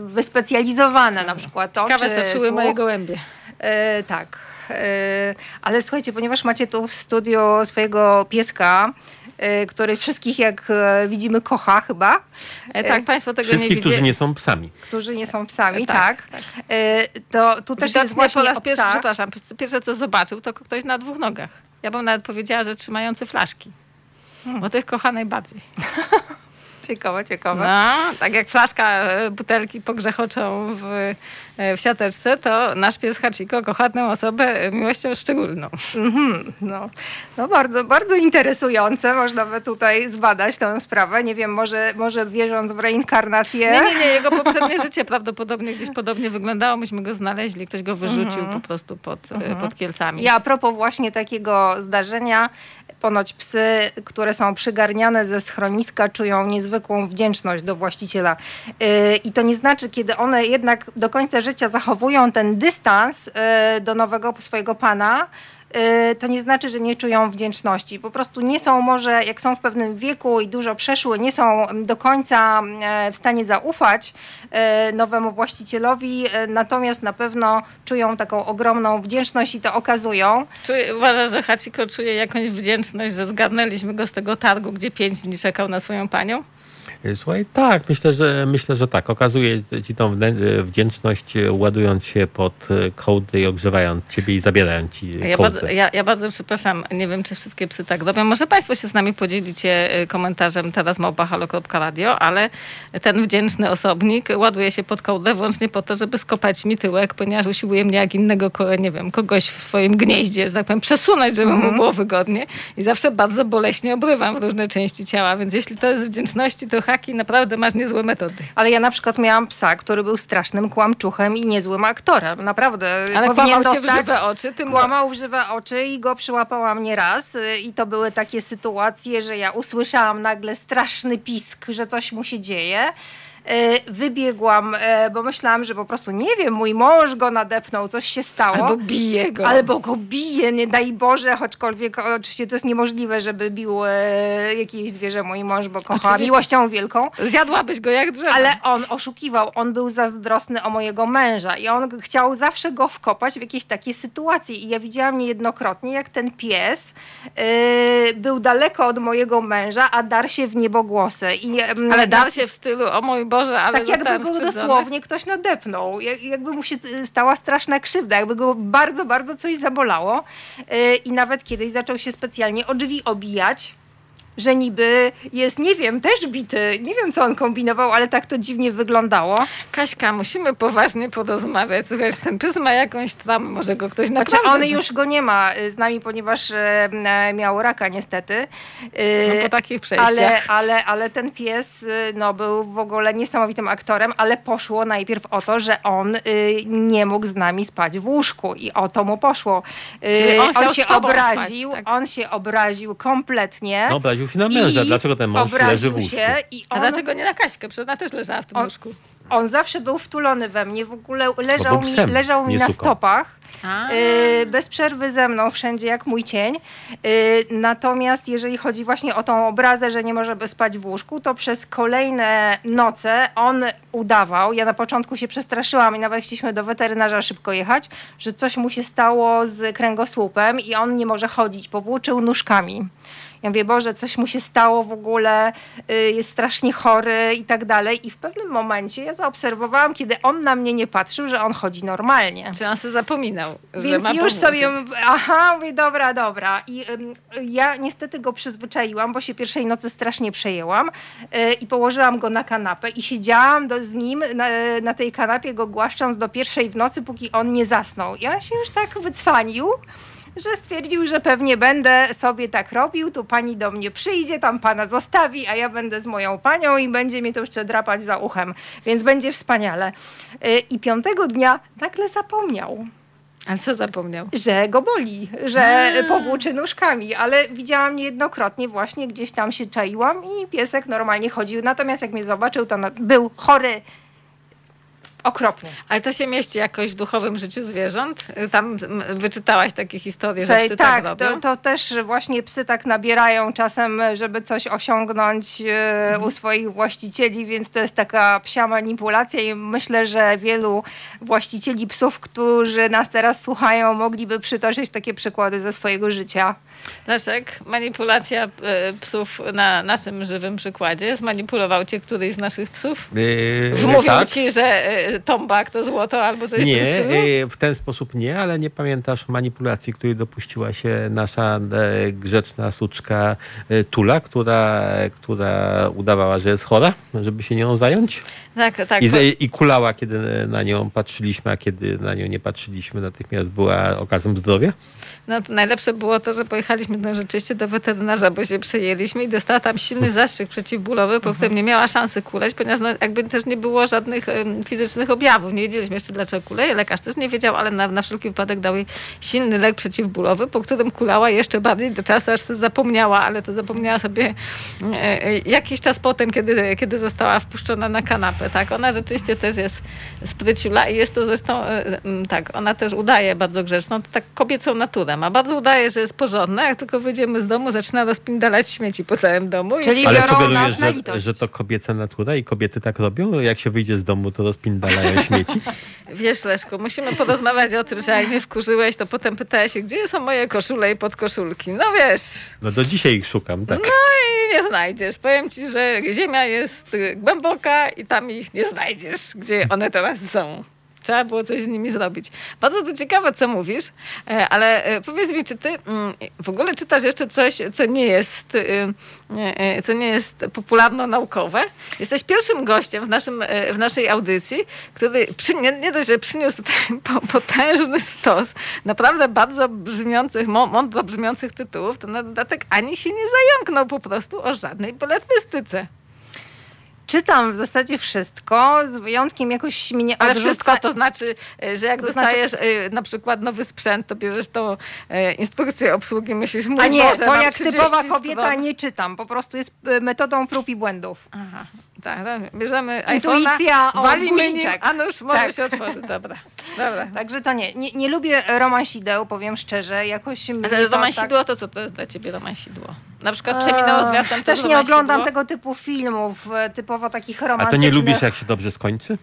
wyspecjalizowane, na przykład oczy,
Ciekawe, co czuły
słuch.
moje gołębie.
E, tak. E, ale słuchajcie, ponieważ macie tu w studiu swojego pieska, który wszystkich, jak e, widzimy, kocha chyba,
E, tak, Państwo tego nie
Wszystkich,
widzieli.
którzy nie są psami.
którzy nie są psami,
E,
tak.
tak,
E, to tu też jest właśnie
po raz pierwszy, przepraszam, pierwsze co zobaczył, to ktoś na dwóch nogach. Ja bym nawet powiedziała, że trzymający flaszki.
Hmm.
Bo tych kocha najbardziej.
Ciekawe, ciekawe.
No, tak jak flaszka e, butelki pogrzechoczą w, e, w siateczce, to nasz pies Hachiko kocha tę osobę e, miłością szczególną.
Mhm, no. no bardzo, bardzo interesujące. Można by tutaj zbadać tę sprawę. Nie wiem, może, może wierząc w reinkarnację.
Nie, nie, nie, jego poprzednie życie prawdopodobnie gdzieś podobnie wyglądało. Myśmy go znaleźli, ktoś go wyrzucił po prostu pod, e, pod Kielcami.
Ja a propos właśnie takiego zdarzenia, ponoć psy, które są przygarniane ze schroniska, czują niezwykłą wdzięczność do właściciela. Yy, I to nie znaczy, kiedy one jednak do końca życia zachowują ten dystans yy, do nowego swojego pana, to nie znaczy, że nie czują wdzięczności. Po prostu nie są może, jak są w pewnym wieku i dużo przeszły, nie są do końca e, w stanie zaufać e, nowemu właścicielowi, natomiast na pewno czują taką ogromną wdzięczność i to okazują.
Czuję, uważasz, że Hachiko czuje jakąś wdzięczność, że zgarnęliśmy go z tego targu, gdzie pięć dni czekał na swoją panią?
E, Słuchaj, tak, myślę, że myślę, że tak. Okazuje ci tą wdę- wdzięczność, e, ładując się pod kołdy i ogrzewając ciebie i zabierając ci
Ja bardzo, ja, ja bardzo przepraszam, nie wiem, czy wszystkie psy tak robią. Może Państwo się z nami podzielicie y, komentarzem teraz małpahalo.radio, ale ten wdzięczny osobnik ładuje się pod kołdę wyłącznie po to, żeby skopać mi tyłek, ponieważ usiłuje mnie jak innego, nie wiem, kogoś w swoim gnieździe, że tak powiem, przesunąć, żeby mu było wygodnie i zawsze bardzo boleśnie obrywam w różne części ciała, więc jeśli to jest wdzięczności, to haki naprawdę masz niezłe metody.
Ale ja na przykład miałam psa, który był strasznym kłamczuchem i niezłym aktorem. Naprawdę.
Ale
powinien
kłamał się w
dostać...
żywe oczy, tym
Kłamał w żywe oczy i go przyłapałam nieraz. y, I to były takie sytuacje, że ja usłyszałam nagle straszny pisk, że coś mu się dzieje. Y, Wybiegłam, y, bo myślałam, że po prostu, nie wiem, mój mąż go nadepnął, coś się stało.
Albo bije go.
Albo go bije, nie daj Boże, choćkolwiek oczywiście to jest niemożliwe, żeby bił e, jakieś zwierzę mój mąż, bo kocha
Oczywiście.
miłością wielką.
Zjadłabyś go jak drzewo.
Ale on oszukiwał, on był zazdrosny o mojego męża i on chciał zawsze go wkopać w jakieś takie sytuacje. I ja widziałam niejednokrotnie, jak ten pies e, był daleko od mojego męża, a dar się w niebogłosy. I, em,
Ale dar się w stylu, o mój Boże, ale
tak jakby go dosłownie ktoś nadepnął, jak- jakby mu się y, stała straszna krzywda, jakby go bardzo, bardzo coś zabolało. Y, I nawet kiedyś zaczął się specjalnie o drzwi obijać, że niby jest, nie wiem, też bity. Nie wiem, co on kombinował, ale tak to dziwnie wyglądało.
Kaśka, musimy poważnie porozmawiać. Wiesz, ten pies ma jakąś tam, może go ktoś
Znaczy,
naprawdę...
on już go nie ma y, z nami, ponieważ e, e, miał raka niestety. Y,
No, po takich przejściach.
ale, ale, ale ten pies y, no, był w ogóle niesamowitym aktorem, ale poszło najpierw o to, że on y, nie mógł z nami spać w łóżku i o to mu poszło. Y,
Czyli on
on, się obraził,
spać, tak.
on się obraził kompletnie.
No, obraził się na męża.
I
Dlaczego ten mąż leży
obraził
w łóżku?
się i
A
on,
dlaczego nie na Kaśkę? Przecież ona też leżała w tym
On-
łóżku.
on zawsze był wtulony we mnie, w ogóle leżał mi, leżał mi na stopach.
A.
Y, bez przerwy ze mną, wszędzie jak mój cień. Y, natomiast jeżeli chodzi właśnie o tą obrazę, że nie może by spać w łóżku, to przez kolejne noce on udawał, ja na początku się przestraszyłam i nawet chcieliśmy do weterynarza szybko jechać, że coś mu się stało z kręgosłupem i on nie może chodzić, powłóczył nóżkami. Ja mówię, Boże, coś mu się stało w ogóle, y, jest strasznie chory i tak dalej. I w pewnym momencie ja zaobserwowałam, kiedy on na mnie nie patrzył, że on chodzi normalnie.
Czy on sobie zapominał,
Więc już sobie, aha, mówię, dobra, dobra. I ja niestety go przyzwyczaiłam, bo się pierwszej nocy strasznie przejęłam y, i położyłam go na kanapę i siedziałam do, z nim na, na tej kanapie, go głaszcząc do pierwszej w nocy, póki on nie zasnął. I on się już tak wycwanił, że stwierdził, że pewnie będę sobie tak robił, tu pani do mnie przyjdzie, tam pana zostawi, a ja będę z moją panią i będzie mi to jeszcze drapać za uchem, więc będzie wspaniale. Y, I piątego dnia nagle zapomniał
Ale co zapomniał?
że go boli, że powłóczy nóżkami, ale widziałam niejednokrotnie właśnie gdzieś tam się czaiłam i piesek normalnie chodził. Natomiast jak mnie zobaczył, to był chory okropnie.
Ale to się mieści jakoś w duchowym życiu zwierząt? Tam wyczytałaś takie historie, że
Słuchaj,
psy tak,
tak,
robią?
to, to też właśnie psy tak nabierają czasem, żeby coś osiągnąć e, u swoich właścicieli, więc to jest taka psia manipulacja i myślę, że wielu właścicieli psów, którzy nas teraz słuchają, mogliby przytoczyć takie przykłady ze swojego życia.
Leszek, manipulacja e, psów na naszym żywym przykładzie. Zmanipulował cię któryś z naszych psów?
Yy,
Wmówił
tak.
ci, że e, tombak to złoto albo coś w tym
Nie,
stylu?
yy, w ten sposób nie, ale nie pamiętasz manipulacji, której dopuściła się nasza e, grzeczna suczka e, Tula, która, która udawała, że jest chora, żeby się nią zająć.
Tak, tak.
I,
bo- No to najlepsze było to, że pojechaliśmy no, rzeczywiście do weterynarza, bo się przejęliśmy i dostała tam silny zastrzyk przeciwbólowy, po którym nie miała szansy kuleć, ponieważ no, jakby też nie było żadnych fizycznych objawów. Nie wiedzieliśmy jeszcze dlaczego kuleje. Lekarz też nie wiedział, ale na, na wszelki wypadek dał jej silny lek przeciwbólowy, po którym kulała jeszcze bardziej do czasu, aż sobie zapomniała, ale to zapomniała sobie e, e, jakiś czas potem, kiedy, kiedy została wpuszczona na kanapę. Tak, ona rzeczywiście też jest spryciula i jest to zresztą e, tak, ona też udaje bardzo grzeczną, to tak kobiecą naturę ma. Bardzo udaje, że jest porządna, jak tylko wyjdziemy z domu, zaczyna rozpindalać śmieci po całym domu.
Czyli
I,
Ale
biorą
sugerujesz, że, że to kobieca natura i kobiety tak robią? Jak się wyjdzie z domu, to rozpindalają śmieci?
wiesz Leszku, musimy porozmawiać o tym, że jak mnie wkurzyłeś, to potem pytałeś się, gdzie są moje koszule i podkoszulki. No wiesz,
No do dzisiaj ich szukam, tak.
no i nie znajdziesz. Powiem ci, że ziemia jest y, głęboka i tam ich nie znajdziesz, gdzie one teraz są. Trzeba było coś z nimi zrobić. Bardzo to ciekawe, co mówisz, e, ale e, powiedz mi, czy ty mm, w ogóle czytasz jeszcze coś, co nie jest, y, e, co nie jest popularno-naukowe? Jesteś pierwszym gościem w, naszym, e, w naszej audycji, który przy, nie, nie dość, że przyniósł tutaj po- potężny stos naprawdę bardzo brzmiących, mą- mądro brzmiących tytułów, to na dodatek ani się nie zająknął po prostu o żadnej beletrystyce.
Czytam w zasadzie wszystko, z wyjątkiem jakoś mnie
Ale
odrzuca...
wszystko to znaczy, e, że jak
To znaczy-
dostajesz e, na przykład nowy sprzęt, to bierzesz tą e, instrukcję obsługi, myślisz, mój
A nie,
Boże,
to jak
30
typowa kobieta
stron.
nie czytam. Po prostu jest metodą prób i błędów.
Aha, tak, tak. Bierzemy
Intuicja,
iPhone'a,
o,
walimy nim, a nóż może
Tak.
się otworzy. Dobra, dobra.
Także to nie. Nie, nie lubię romansideł, powiem szczerze. Jakoś
Ale
to
romansidło
tak...
to co to jest dla ciebie romansidło? Na przykład Przeminęło z wiatrem
Też nie oglądam tego typu filmów, e, typowo takich
A
romantycznych.
to nie lubisz, jak się dobrze skończy?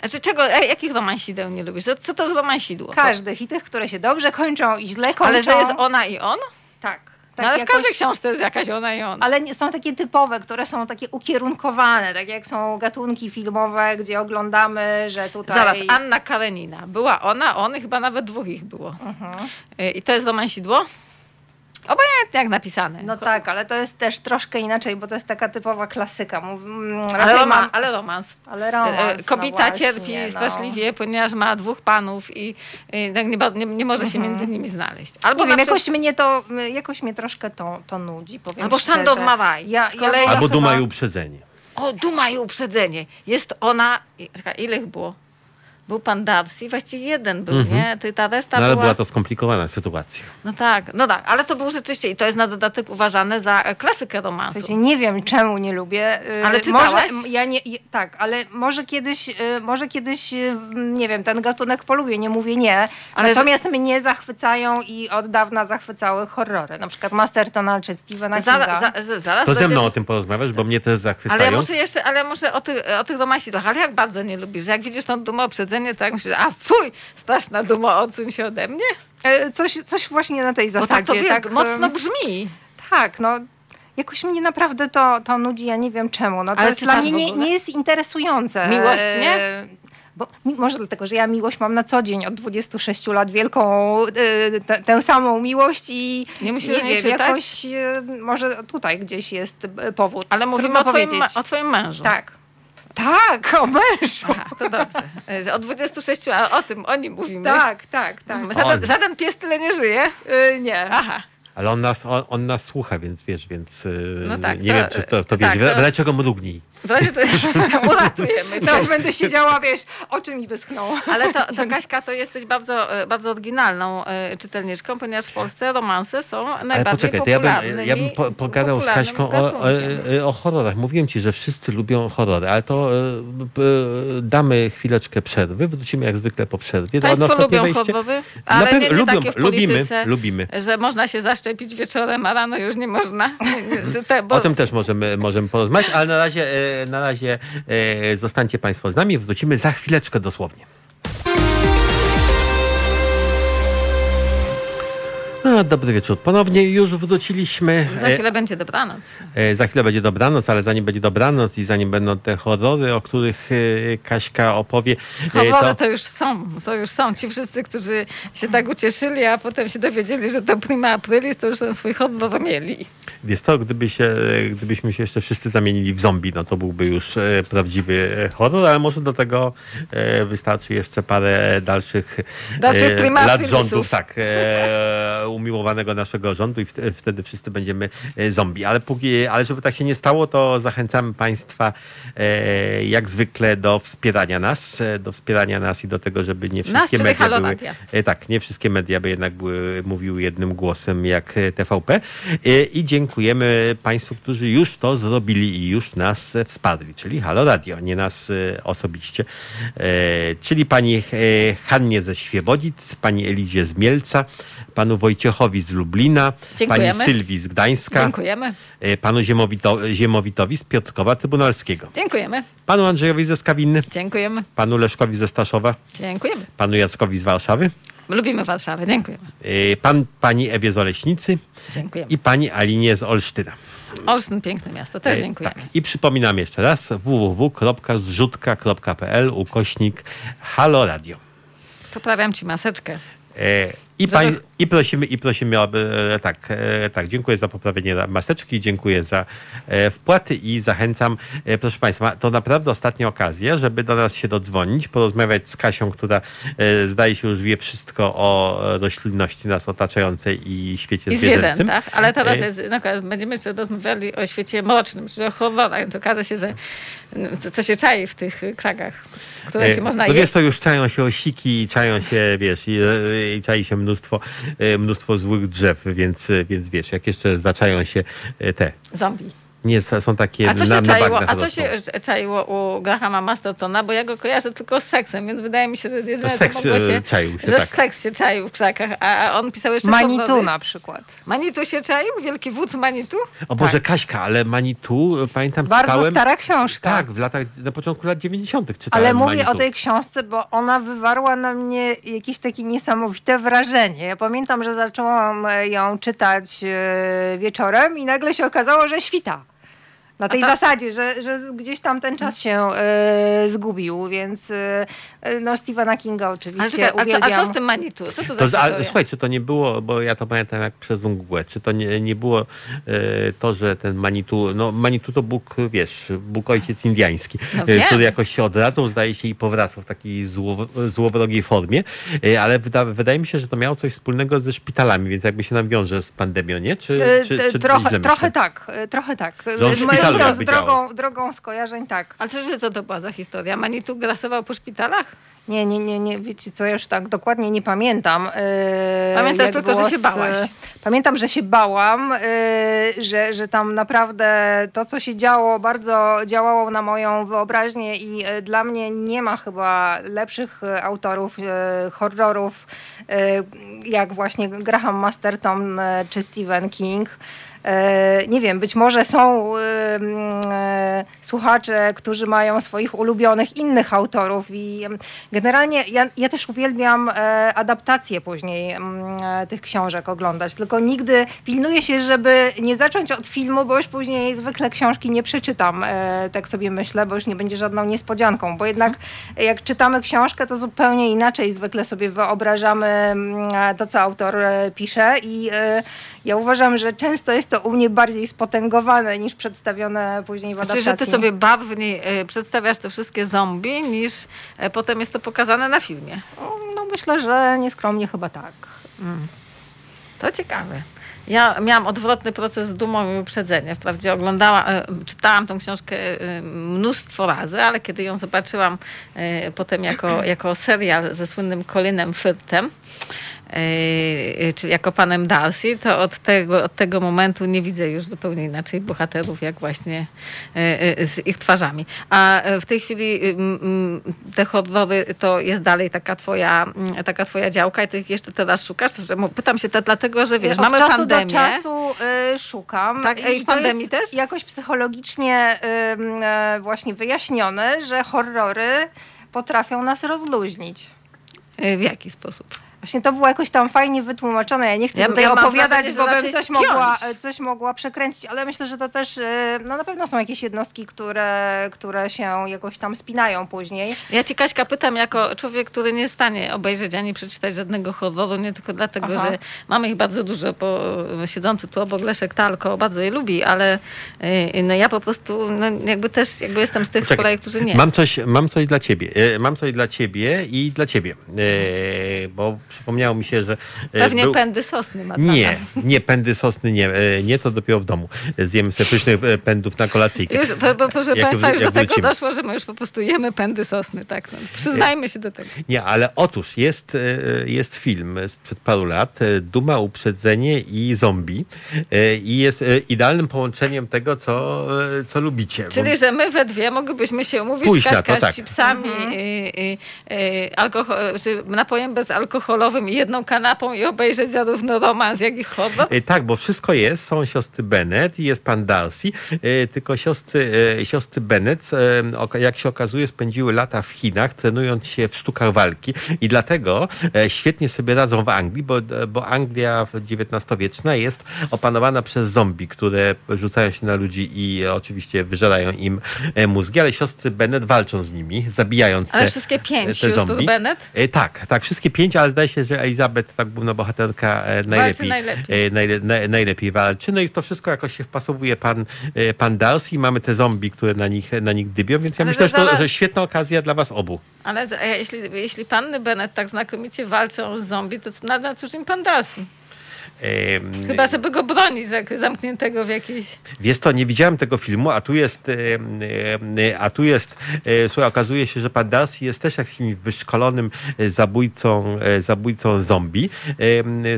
Znaczy czego, e, jakich romansideł nie lubisz? Co, to jest romansidło?
Każdych. I tych, które się dobrze kończą i źle kończą.
Ale że jest ona i on?
Tak.
No,
tak
ale w
jakoś-
każdej książce jest jakaś ona i on.
Ale są takie typowe, które są takie ukierunkowane, tak jak są gatunki filmowe, gdzie oglądamy, że tutaj...
Zaraz, Anna Karenina. Była ona, on i chyba nawet dwóch ich było.
Mhm.
Y, I to jest romansidło? Obojętnie jak napisane.
No tak, ale to jest też troszkę inaczej, bo to jest taka typowa klasyka. Mów,
ale, roma,
mam,
ale romans.
ale
E,
romans,
Kobieta
no właśnie,
cierpi
no.
straszliwie, ponieważ ma dwóch panów i i tak nie, nie, nie może się między nimi znaleźć. Albo
Nie wiem,
na przykład-
jakoś mnie to, jakoś mnie troszkę to, to nudzi, powiem
Albo. Szandor Maraj.
Ja,
kolei-
ja
Albo
chyba-
duma i uprzedzenie.
O, duma i uprzedzenie. Jest ona... Czekaj, ile ich było? Był pan Darcy, właściwie jeden był,
Mhm.
nie? Ty, ta reszta
No ale
była...
była to skomplikowana sytuacja.
No tak, no tak, ale to był rzeczywiście i to jest na dodatek uważane za e, klasykę
W
romansu.
sensie nie wiem, czemu nie lubię. y,
Ale czytałaś?
Może, ja nie, tak, ale może kiedyś, y, może kiedyś, y, nie wiem, ten gatunek polubię, nie mówię nie.
Ale
Natomiast mnie zachwycają i od dawna zachwycały horrory. Na przykład Mastertonal czy Stevena
Zaraz,
Kinga.
za, za, zaraz
To ze mną o tym porozmawiasz, bo mnie też zachwycają.
Ale ja muszę jeszcze, ale muszę o, tych o tych romansidłach, ale jak bardzo nie lubisz? Jak widzisz tą dumę uprzedzenie, to jak myślisz, a fuj, straszna duma, odsuń się ode mnie?
E, Coś, coś właśnie na tej
Bo
zasadzie.
tak to wiesz,
tak,
mocno brzmi.
tak, no jakoś mnie naprawdę to, to nudzi, ja nie wiem czemu. No, to jest dla mnie nie, nie jest interesujące.
Miłość, nie?
E, Bo, mi- może dlatego, że ja miłość mam na co dzień od 26 lat, wielką, e, tę- tę samą miłość i
Nie musisz
nie
o niej
wiem,
czytać?
jakoś e, może tutaj gdzieś jest powód.
Ale mówimy o twoim, o twoim mężu.
Tak. Tak, o mężu.
Aha, to dobrze. E, Od 26, a o tym, o nim mówimy.
Tak, tak, tak.
Żaden,
On.
żaden pies tyle nie żyje.
E, nie.
Aha.
Ale on nas, on, on nas słucha, więc wiesz, więc yy,
No tak,
nie
to-
wiem, czy to, to
tak,
wiedzie.
to-
W razie czego mrugnij.
W razie to uratujemy.
Teraz będę siedziała, wiesz, oczy mi wyschną.
Ale to, to Kaśka, to jesteś bardzo, e, bardzo oryginalną e, czytelniczką, ponieważ w Polsce romanse są
Ale
najbardziej
poczekaj, to ja
popularnymi.
bym, ja bym po, pogadał z Kaśką o, o,
gatunkiem.
o horrorach. Mówiłem ci, że wszyscy lubią horrory, ale to e, damy chwileczkę przerwy. Wrócimy jak zwykle po przerwie. To
Państwo
następne
lubią
wejście-
horrory,
Na
ale
pewno
nie, nie
lubią,
takie w
lubimy,
polityce,
lubimy.
że można się zaszczepić wieczorem, a rano już nie można. Że te- bo-
O tym też możemy, możemy porozmawiać, ale na razie, e, na razie e, zostańcie Państwo z nami. Wrócimy za chwileczkę dosłownie. A, dobry wieczór. Ponownie już wróciliśmy.
Za
E,
chwilę będzie dobranoc.
E, Za chwilę będzie dobranoc, ale zanim będzie dobranoc i zanim będą te horrory, o których e, Kaśka opowie, e,
Horrory to już są, to już są. Ci wszyscy, którzy się tak ucieszyli, a potem się dowiedzieli, że to prima aprilis, to już ten swój horror mieli.
wiesz co, gdyby się, e, gdybyśmy się jeszcze wszyscy zamienili w zombie, no to byłby już e, prawdziwy e, horror, ale może do tego e, wystarczy jeszcze parę dalszych
Dalszych
lat rządów, tak, e, umiłowanego naszego rządu i wt- wtedy wszyscy będziemy e, zombie. Ale, póki, ale żeby tak się nie stało, to zachęcamy Państwa e, jak zwykle do wspierania nas, e, do wspierania nas i do tego, żeby nie wszystkie
czyli
media były... Tak, nie wszystkie media by jednak były, mówiły jednym głosem jak TVP. I dziękujemy Państwu, którzy już to zrobili i już nas wsparli, czyli Halo Radio, nie nas osobiście. Czyli pani Hannie ze Świebodzic, pani Elizie z Mielca, panu Wojciechowi z Lublina, pani
Dziękujemy.
Sylwii z Gdańska,
Dziękujemy.
e, panu Ziemowito, Ziemowitowi z Piotrkowa Trybunalskiego,
Dziękujemy.
panu Andrzejowi ze Skawinny,
Dziękujemy.
panu Leszkowi ze Staszowa,
Dziękujemy.
panu Jackowi z Warszawy,
Lubimy Warszawę. Dziękujemy.
e, pan, pani Ewie z Oleśnicy,
Dziękujemy.
i pani Alinie z Olsztyna.
Olsztyn, piękne miasto. Też
E,
dziękujemy.
Tak. I przypominam jeszcze raz www.zrzutka.pl ukośnik Halo Radio.
Poprawiam ci maseczkę.
I,
Żeby-
I prosimy, i prosimy o, e, tak, e, tak, dziękuję za poprawienie maseczki, dziękuję za e, wpłaty i zachęcam, proszę Państwa, to naprawdę ostatnia okazja, żeby do nas się dodzwonić, porozmawiać z Kasią, która zdaje się już wie wszystko o roślinności nas otaczającej i świecie
I
zwierzęcym.
zwierzętach. Ale teraz jest, przykład będziemy jeszcze rozmawiali o świecie mrocznym, czyli o horrorach. To okaże się, że no, co, się czai w tych krzakach, które się można
no wiesz, to już czają się osiki, czają się, wiesz, i, i czai się mnóstwo, mnóstwo złych drzew, więc, więc wiesz, jak jeszcze zaczają się e, te,
Zombie.
Nie, są takie
A co
na,
się
na
czaiło, a co się czaiło u Grahama Mastertona? Bo ja go kojarzę tylko z seksem, więc wydaje mi się, że jedyne co
seks,
mogło
e,
się,
czaił się,
że
tak.
seks się czaił w krzakach, a on pisał jeszcze
Manitu na przykład.
Manitu się czaił? Wielki wódz Manitu?
O Boże,
Tak.
Kaśka, ale Manitu, e, pamiętam,
Bardzo
czytałem...
stara książka.
Tak, w latach, na początku lat 90. czytałem
Ale mówię
Manitu.
o tej książce, bo ona wywarła na mnie jakieś takie niesamowite wrażenie. Ja pamiętam, że zaczęłam e, ją czytać wieczorem i nagle się okazało, że świta. Na tej
ta-
zasadzie, że, że gdzieś tam ten czas się e, zgubił, więc e, no Stephena Kinga oczywiście
czekaj, a, co,
uwielbiam.
a co z tym Manitu? Co to za
To,
historia?
słuchaj, czy to nie było, bo ja to pamiętam jak przez mgłę, czy to nie, nie było e, to, że ten Manitu, no Manitu to Bóg, wiesz, Bóg ojciec indiański,
No wiem.
który jakoś się odradzał, zdaje się i powracał w takiej zło, złowrogiej formie, ale wyda, wydaje mi się, że to miało coś wspólnego ze szpitalami, więc jakby się nam wiąże z pandemią, nie? Czy, czy, czy
trochę, trochę tak, trochę tak.
Że on w
Z
szpitalu
z drogą, drogą skojarzeń tak.
Ale że co to była za historia? Manitu grasował po szpitalach?
Nie, nie, nie, nie, wiecie co, ja już tak dokładnie nie pamiętam. Yy,
Pamiętasz tylko, że się bałaś.
Pamiętam, że się bałam, yy, że, że tam naprawdę to, co się działo, bardzo działało na moją wyobraźnię i yy, dla mnie nie ma chyba lepszych yy, autorów yy, horrorów, yy, jak właśnie Graham Masterton yy, czy Stephen King. E, nie wiem, być może są e, słuchacze, którzy mają swoich ulubionych innych autorów i generalnie ja, ja też uwielbiam adaptacje później tych książek oglądać, tylko nigdy pilnuję się, żeby nie zacząć od filmu, bo już później zwykle książki nie przeczytam, tak sobie myślę, bo już nie będzie żadną niespodzianką, bo jednak jak czytamy książkę, to zupełnie inaczej zwykle sobie wyobrażamy to, co autor pisze i ja uważam, że często jest to u mnie bardziej spotęgowane niż przedstawione później w adaptacji.
Znaczy, że ty sobie barwniej e, przedstawiasz te wszystkie zombie, niż e, potem jest to pokazane na filmie.
No myślę, że nieskromnie chyba tak.
Mm. To ciekawe. Ja miałam odwrotny proces z dumą i uprzedzeniem. Wprawdzie oglądałam, e, czytałam tą książkę mnóstwo razy, ale kiedy ją zobaczyłam potem jako, jako serial ze słynnym Colinem Firtem, Yy, czyli jako panem Darcy, to od tego, od tego momentu nie widzę już zupełnie inaczej bohaterów, jak właśnie yy, yy, z ich twarzami. A w tej chwili te horrory to jest dalej taka twoja, taka twoja działka i ty jeszcze teraz szukasz? Pytam się to dlatego, że wiesz,
od
mamy
czasu
pandemię.
do czasu y, szukam.
Tak, i w pandemii też?
Jakoś psychologicznie y, y, właśnie wyjaśnione, że horrory potrafią nas rozluźnić.
W jaki sposób?
Właśnie to było jakoś tam fajnie wytłumaczone. Ja nie chcę ja, tutaj ja opowiadać, bo bym coś mogła, coś mogła przekręcić, ale myślę, że to też e, no na pewno są jakieś jednostki, które, które się jakoś tam spinają później.
Ja ci Kaśka pytam jako człowiek, który nie jest w stanie obejrzeć ani przeczytać żadnego horroru, nie tylko dlatego, Aha. że mamy ich bardzo dużo, bo siedzący tu obok Leszek Talko bardzo je lubi, ale e, no ja po prostu no jakby też jakby jestem z tych z kolei, którzy nie.
Mam coś, mam coś dla ciebie. E, mam coś dla ciebie i dla ciebie. Bo przypomniało mi się, że...
E, Pewnie był... pędy sosny ma
Nie, nie, pędy sosny nie. E, nie, to dopiero w domu. Zjemy sobie pysznych e, pędów na kolacyjkę.
Już, bo, proszę jak, Państwa, już do tego wrócimy. doszło, że my już po prostu jemy pędy sosny. Tak, no. Przyznajmy się do tego.
Nie, ale otóż jest, jest film sprzed paru lat, Duma, Uprzedzenie i Zombie i jest idealnym połączeniem tego, co, co lubicie.
Czyli, bo... że my we dwie moglibyśmy się umówić
Pójść na to, tak.
z chipsami, mhm. i, i, i, alkohol, napojem i jedną kanapą i obejrzeć zarówno romans, jak i horror?
E, tak, bo wszystko jest. Są siostry Bennett i jest pan Darcy, e, tylko siostry, e, siostry Bennett, jak się okazuje, spędziły lata w Chinach, trenując się w sztukach walki i dlatego świetnie sobie radzą w Anglii, bo, bo Anglia XIX-wieczna jest opanowana przez zombie, które rzucają się na ludzi i oczywiście wyżerają im mózgi, ale siostry Bennett walczą z nimi, zabijając
ale
te,
wszystkie pięć
te zombie.
Bennett?
Tak, tak, wszystkie pięć, ale zdaje się, że Elizabeth, tak główna bohaterka, e, najlepiej, najlepiej. E, najle, najlepiej walczy. No i to wszystko jakoś się wpasowuje pan, e, pan Darcy. Mamy te zombie, które na nich, na nich dybią, więc ja ale myślę, że to że świetna okazja dla was obu.
Ale jeśli, jeśli panny Bennett tak znakomicie walczą z zombie, to na, na cóż im pan Darcy? Chyba, żeby go bronić zamkniętego w jakiejś...
Wiesz to, nie widziałem tego filmu, a tu jest, a tu jest, e, słuchaj, okazuje się, że pan Darcy jest też jakimś wyszkolonym e, zabójcą, e, zabójcą zombie.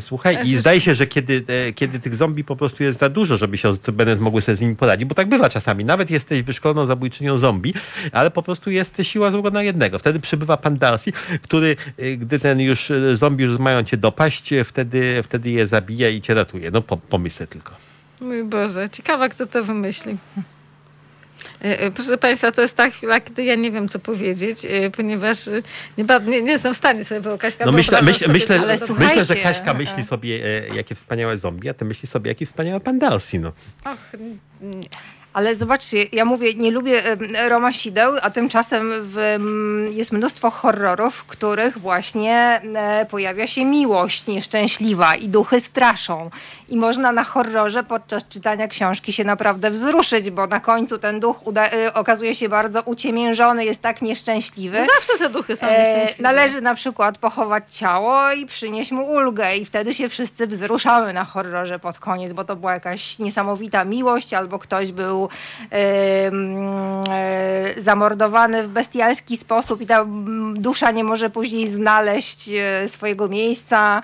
Słuchaj, i zdaje się, że kiedy, kiedy tych zombie po prostu jest za dużo, żeby się Bennett mogły sobie z nimi poradzić, bo tak bywa czasami. Nawet jesteś wyszkoloną zabójczynią zombie, ale po prostu jest siła złego na jednego. Wtedy przybywa pan Darcy, który, gdy ten już zombie już mają cię dopaść, wtedy, wtedy je zabija zabija i cię ratuje. No po, pomyślę tylko.
Mój Boże, ciekawa kto to wymyśli. E, e, proszę Państwa, to jest ta chwila, kiedy ja nie wiem, co powiedzieć, e, ponieważ nie, nie, nie jestem w stanie sobie wyobrazić.
No myślę, myśl, myślę, myślę, że Kaśka myśli sobie, jakie wspaniałe zombie, a ty myśli sobie, jaki wspaniały pan Darcy. No. Och,
nie. Ale zobaczcie, ja mówię, nie lubię Roma Sideł, a tymczasem w, jest mnóstwo horrorów, w których właśnie pojawia się miłość nieszczęśliwa i duchy straszą. I można na horrorze podczas czytania książki się naprawdę wzruszyć, bo na końcu ten duch y, okazuje się bardzo uciemiężony, jest tak nieszczęśliwy.
Zawsze te duchy są nieszczęśliwe.
należy na przykład pochować ciało i przynieść mu ulgę i wtedy się wszyscy wzruszamy na horrorze pod koniec, bo to była jakaś niesamowita miłość albo ktoś był E, zamordowany w bestialski sposób i ta dusza nie może później znaleźć e, swojego miejsca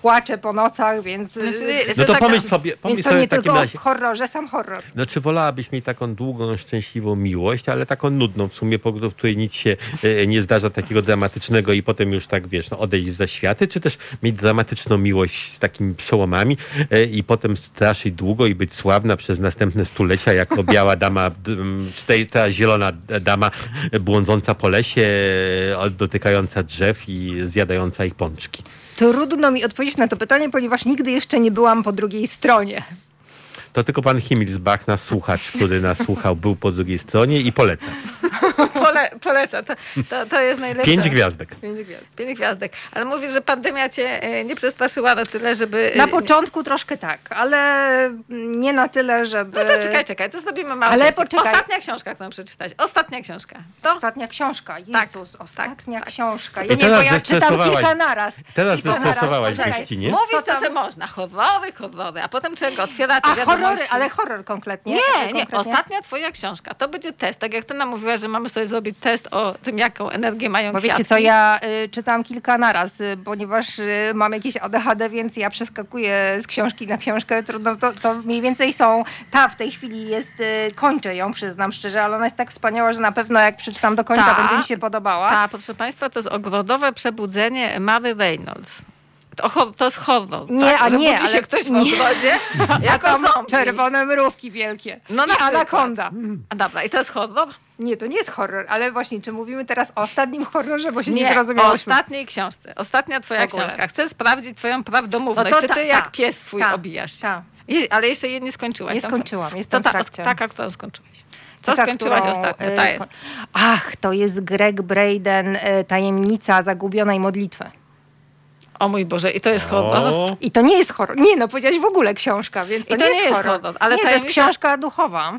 płacze po nocach, więc, y,
Znaczy,
No to
taka-
pomyśl sobie, pomyśl
to
sobie
nie tylko
razie.
w horrorze, sam horror.
No czy wolałabyś mieć taką długą, szczęśliwą miłość, ale taką nudną w sumie, po w której nic się nie zdarza takiego dramatycznego i potem już tak, wiesz, no, odejść za światy, czy też mieć dramatyczną miłość z takimi przełomami i potem straszyć długo i być sławna przez następne stulecia jako biała dama, czy tej, ta zielona dama błądząca po lesie, dotykająca drzew i zjadająca ich pączki.
Trudno mi odpowiedzieć na to pytanie, ponieważ nigdy jeszcze nie byłam po drugiej stronie.
To tylko pan Himmelsbach, nasz słuchacz, który nas słuchał, był po drugiej stronie i poleca.
Pole, poleca, to, to, to jest najlepsze.
Pięć gwiazdek.
Pięć gwiazd. Pięć gwiazdek. Ale mówi, że pandemia cię e, nie przestraszyła na tyle, żeby...
Na
e,
początku troszkę tak, ale nie na tyle, żeby...
No to czekaj, czekaj, to zrobimy małe
Ale poczekaj.
Ostatnia książka, którą przeczytać. Ostatnia książka. To
Ostatnia książka,
Tak,
Jezus, ostatnia
tak.
książka.
To
Ja nie,
teraz
bo ja czytam kilka naraz.
Teraz zestresowałaś.
Mówić
Co
to se można. Horrory, horrory. A potem czego? Otwiera te
A
wiadomości.
horrory, ale horror konkretnie.
Nie, nie.
konkretnie?
Ostatnia twoja książka. To będzie test. Tak jak ty nam mówiłaś, że mamy sobie zrobić test o tym, jaką energię mają
Bo wiecie co, ja y, czytam kilka naraz, y, ponieważ y, mam jakieś ADHD, więc ja przeskakuję z książki na książkę. Trudno, to, to mniej więcej są, ta w tej chwili jest, y, kończę ją, przyznam szczerze, ale ona jest tak wspaniała, że na pewno jak przeczytam do końca,
Ta.
będzie mi się podobała.
Tak, proszę Państwa, to jest ogrodowe przebudzenie Mary Reynolds. To, to jest horror.
Nie,
tak?
a nie,
budzi się
ale-
ktoś w ogrodzie jako zombie.
czerwone mrówki wielkie.
No na
I anakonda.
A dobra, i to jest horror?
Nie, to nie jest horror, ale właśnie, czy mówimy teraz o ostatnim horrorze, bo się nie,
Nie, o
zrozumiałyśmy.
ostatniej książce. Ostatnia twoja
W
książka. Chcę sprawdzić twoją prawdomówność.
No to
czy ty
ta-
jak
ta,
pies swój
ta,
obijasz
ta.
Je- Ale jeszcze jej nie skończyłaś.
Nie
tak?
skończyłam,
To
jestem w
ta,
trakcie.
taka, którą skończyłaś. Co
Taka,
skończyłaś
którą,
ostatnio?
y,
Ta jest.
Ach, to jest Greg Braden, y, Tajemnica zagubionej modlitwy.
O mój Boże, i to jest horror?
I to nie jest horror. Nie, no powiedziałaś w ogóle książka, więc to,
I to
nie,
nie
jest horror.
horror, ale
nie, to jest książka duchowa.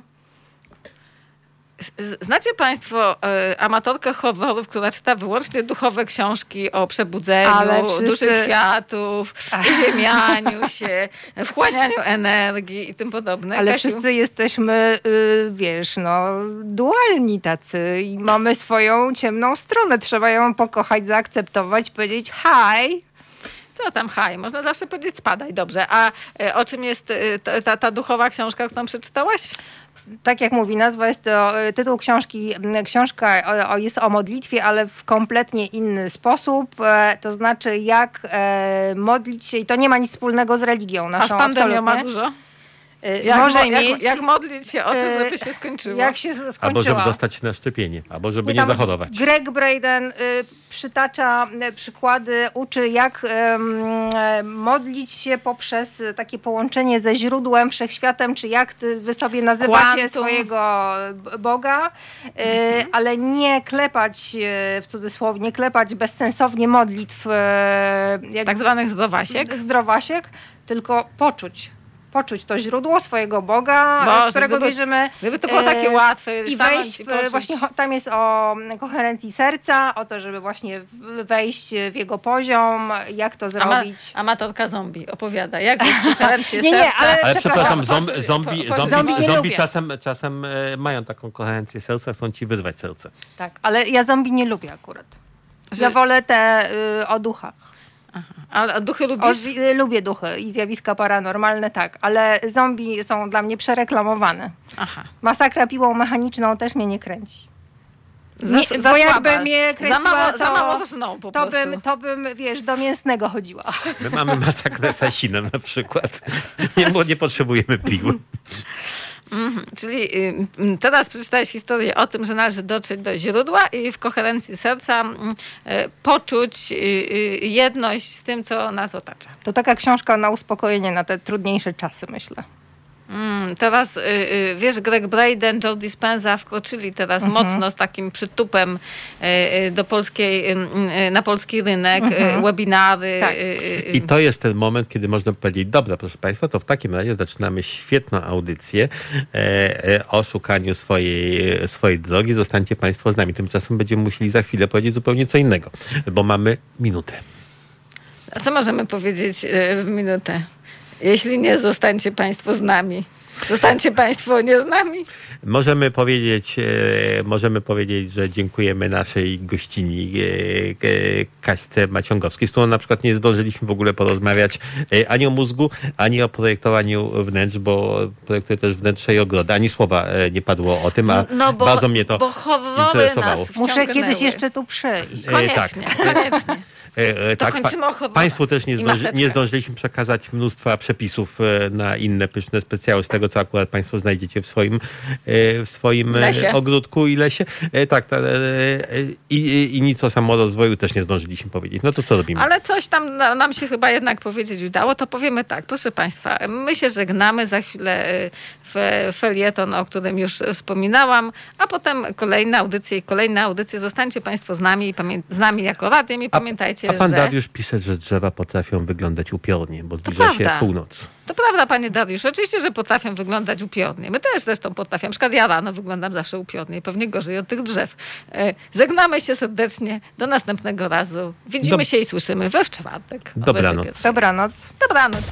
Znacie Państwo e, amatorkę horrorów, która czyta wyłącznie duchowe książki o przebudzeniu,
Ale wszyscy-
duszy kwiatów, uziemianiu się, wchłanianiu energii i tym podobne.
Ale
Kasiu?
wszyscy jesteśmy, y, wiesz, no, dualni tacy i mamy swoją ciemną stronę. Trzeba ją pokochać, zaakceptować, powiedzieć hi.
Co tam, haj, można zawsze powiedzieć spadaj, dobrze. A e, o czym jest e, ta, ta, duchowa książka, którą przeczytałaś?
Tak jak mówi nazwa, jest to y, tytuł książki. Książka jest o modlitwie, ale w kompletnie inny sposób. E, to znaczy, jak e, modlić się, i to nie ma nic wspólnego z religią
A z
naszą.
pandemią ma
absolutnie.
dużo?
Y,
Jak,
Może
mo-
mieć.
jak, jak modlić się o to,
e,
żeby się skończyło?
Jak się
albo żeby dostać się na szczepienie, albo żeby nie zachorować.
Greg Braden y, przytacza y, przykłady, uczy jak y, modlić się poprzez y, takie połączenie ze źródłem, wszechświatem, czy jak ty, wy sobie nazywacie
Quantum.
swojego Boga, y, ale nie klepać y, w cudzysłowie, nie klepać bezsensownie modlitw y, jak
Tak zwanych zdrowasiek?
zdrowasiek, tylko poczuć. Poczuć to źródło swojego Boga,
Boże,
w którego
gdyby-
wierzymy.
Gdyby to było
e,
takie łatwe,
I wejść, w, właśnie tam jest o koherencji serca, o to, żeby właśnie wejść w jego poziom, jak to
Ama,
zrobić.
amatorka zombie opowiada, jak koherencję
Nie, nie,
serca.
ale-
Ale
przepraszam,
zombie, zombie,
po- po-
zombie,
zombie
czasem, czasem e, mają taką koherencję serca, chcą ci wyzwać serce.
Tak, ale ja zombie nie lubię akurat.
Że-
Ja wolę te y, o duchach.
Ale duchy
O,
lubisz?
y, lubię duchy i zjawiska paranormalne, tak, ale zombie są dla mnie przereklamowane.
Aha.
Masakra piłą mechaniczną też mnie nie kręci.
Za,
Nie,
za
bo jakby mnie
za
kręciła,
mało,
to,
za mało po
to,
prostu.
bym, to bym, wiesz, do mięsnego chodziła.
My mamy masakrę Sasinem na przykład. Nie, bo nie potrzebujemy piły.
Mhm. Czyli y, teraz przeczytałeś historię o tym, że należy dotrzeć do źródła i w koherencji serca y, poczuć y, jedność z tym, co nas otacza.
To taka książka na uspokojenie na te trudniejsze czasy, myślę.
Mm, teraz, y, y, wiesz, Greg Braden, Joe Dispenza wkroczyli teraz
Mhm.
mocno z takim przytupem y, y, do polskiej, y, y, na polski rynek,
Mhm.
y, webinary.
Tak.
y, y,
I to jest ten moment, kiedy można powiedzieć, dobra, proszę Państwa, to w takim razie zaczynamy świetną audycję e, e, o szukaniu swojej, swojej drogi. Zostańcie Państwo z nami. Tymczasem będziemy musieli za chwilę powiedzieć zupełnie co innego, bo mamy minutę.
A co możemy powiedzieć w minutę? Jeśli nie, zostańcie Państwo z nami. Zostańcie Państwo nie z nami.
Możemy powiedzieć, e, możemy powiedzieć, że dziękujemy naszej gościni e, e, Kaśce Maciągowskiej, z którą na przykład nie zdążyliśmy w ogóle porozmawiać ani o mózgu, ani o projektowaniu wnętrz, bo projektuje też wnętrze i ogrody. Ani słowa nie padło o tym, a
No bo,
bardzo mnie to
bo
interesowało.
nas
Muszę kiedyś jeszcze tu przejść.
E,
Koniecznie,
tak.
koniecznie.
E, e,
To
tak,
kończymy o horrorach
Państwu też nie, zdąży, nie zdążyliśmy przekazać mnóstwa przepisów e, na inne pyszne specjały z tego, co akurat Państwo znajdziecie w swoim, w swoim
Lesie.
ogródku i lesie. Tak, ta, i, i, i nic o samorozwoju też nie zdążyliśmy powiedzieć. No to co robimy?
Ale coś tam na- nam się chyba jednak powiedzieć udało, to powiemy tak. Proszę Państwa, my się żegnamy za chwilę felieton, o którym już wspominałam, a potem kolejne audycje i kolejne audycje. Zostańcie Państwo z nami, z nami jako radiem i pamiętajcie,
a pan
że...
Dariusz pisze, że drzewa potrafią wyglądać upiornie, bo zbliża się
prawda.
północ.
To prawda, panie Dariusz. Oczywiście, że potrafią wyglądać upiornie. My też zresztą potrafiamy. Na przykład ja rano wyglądam zawsze upiornie i pewnie gorzej od tych drzew. E, Żegnamy się serdecznie. Do następnego razu. Widzimy
Dob-
się i słyszymy we w czwartek.
Dobranoc.
Dobranoc.
Dobranoc.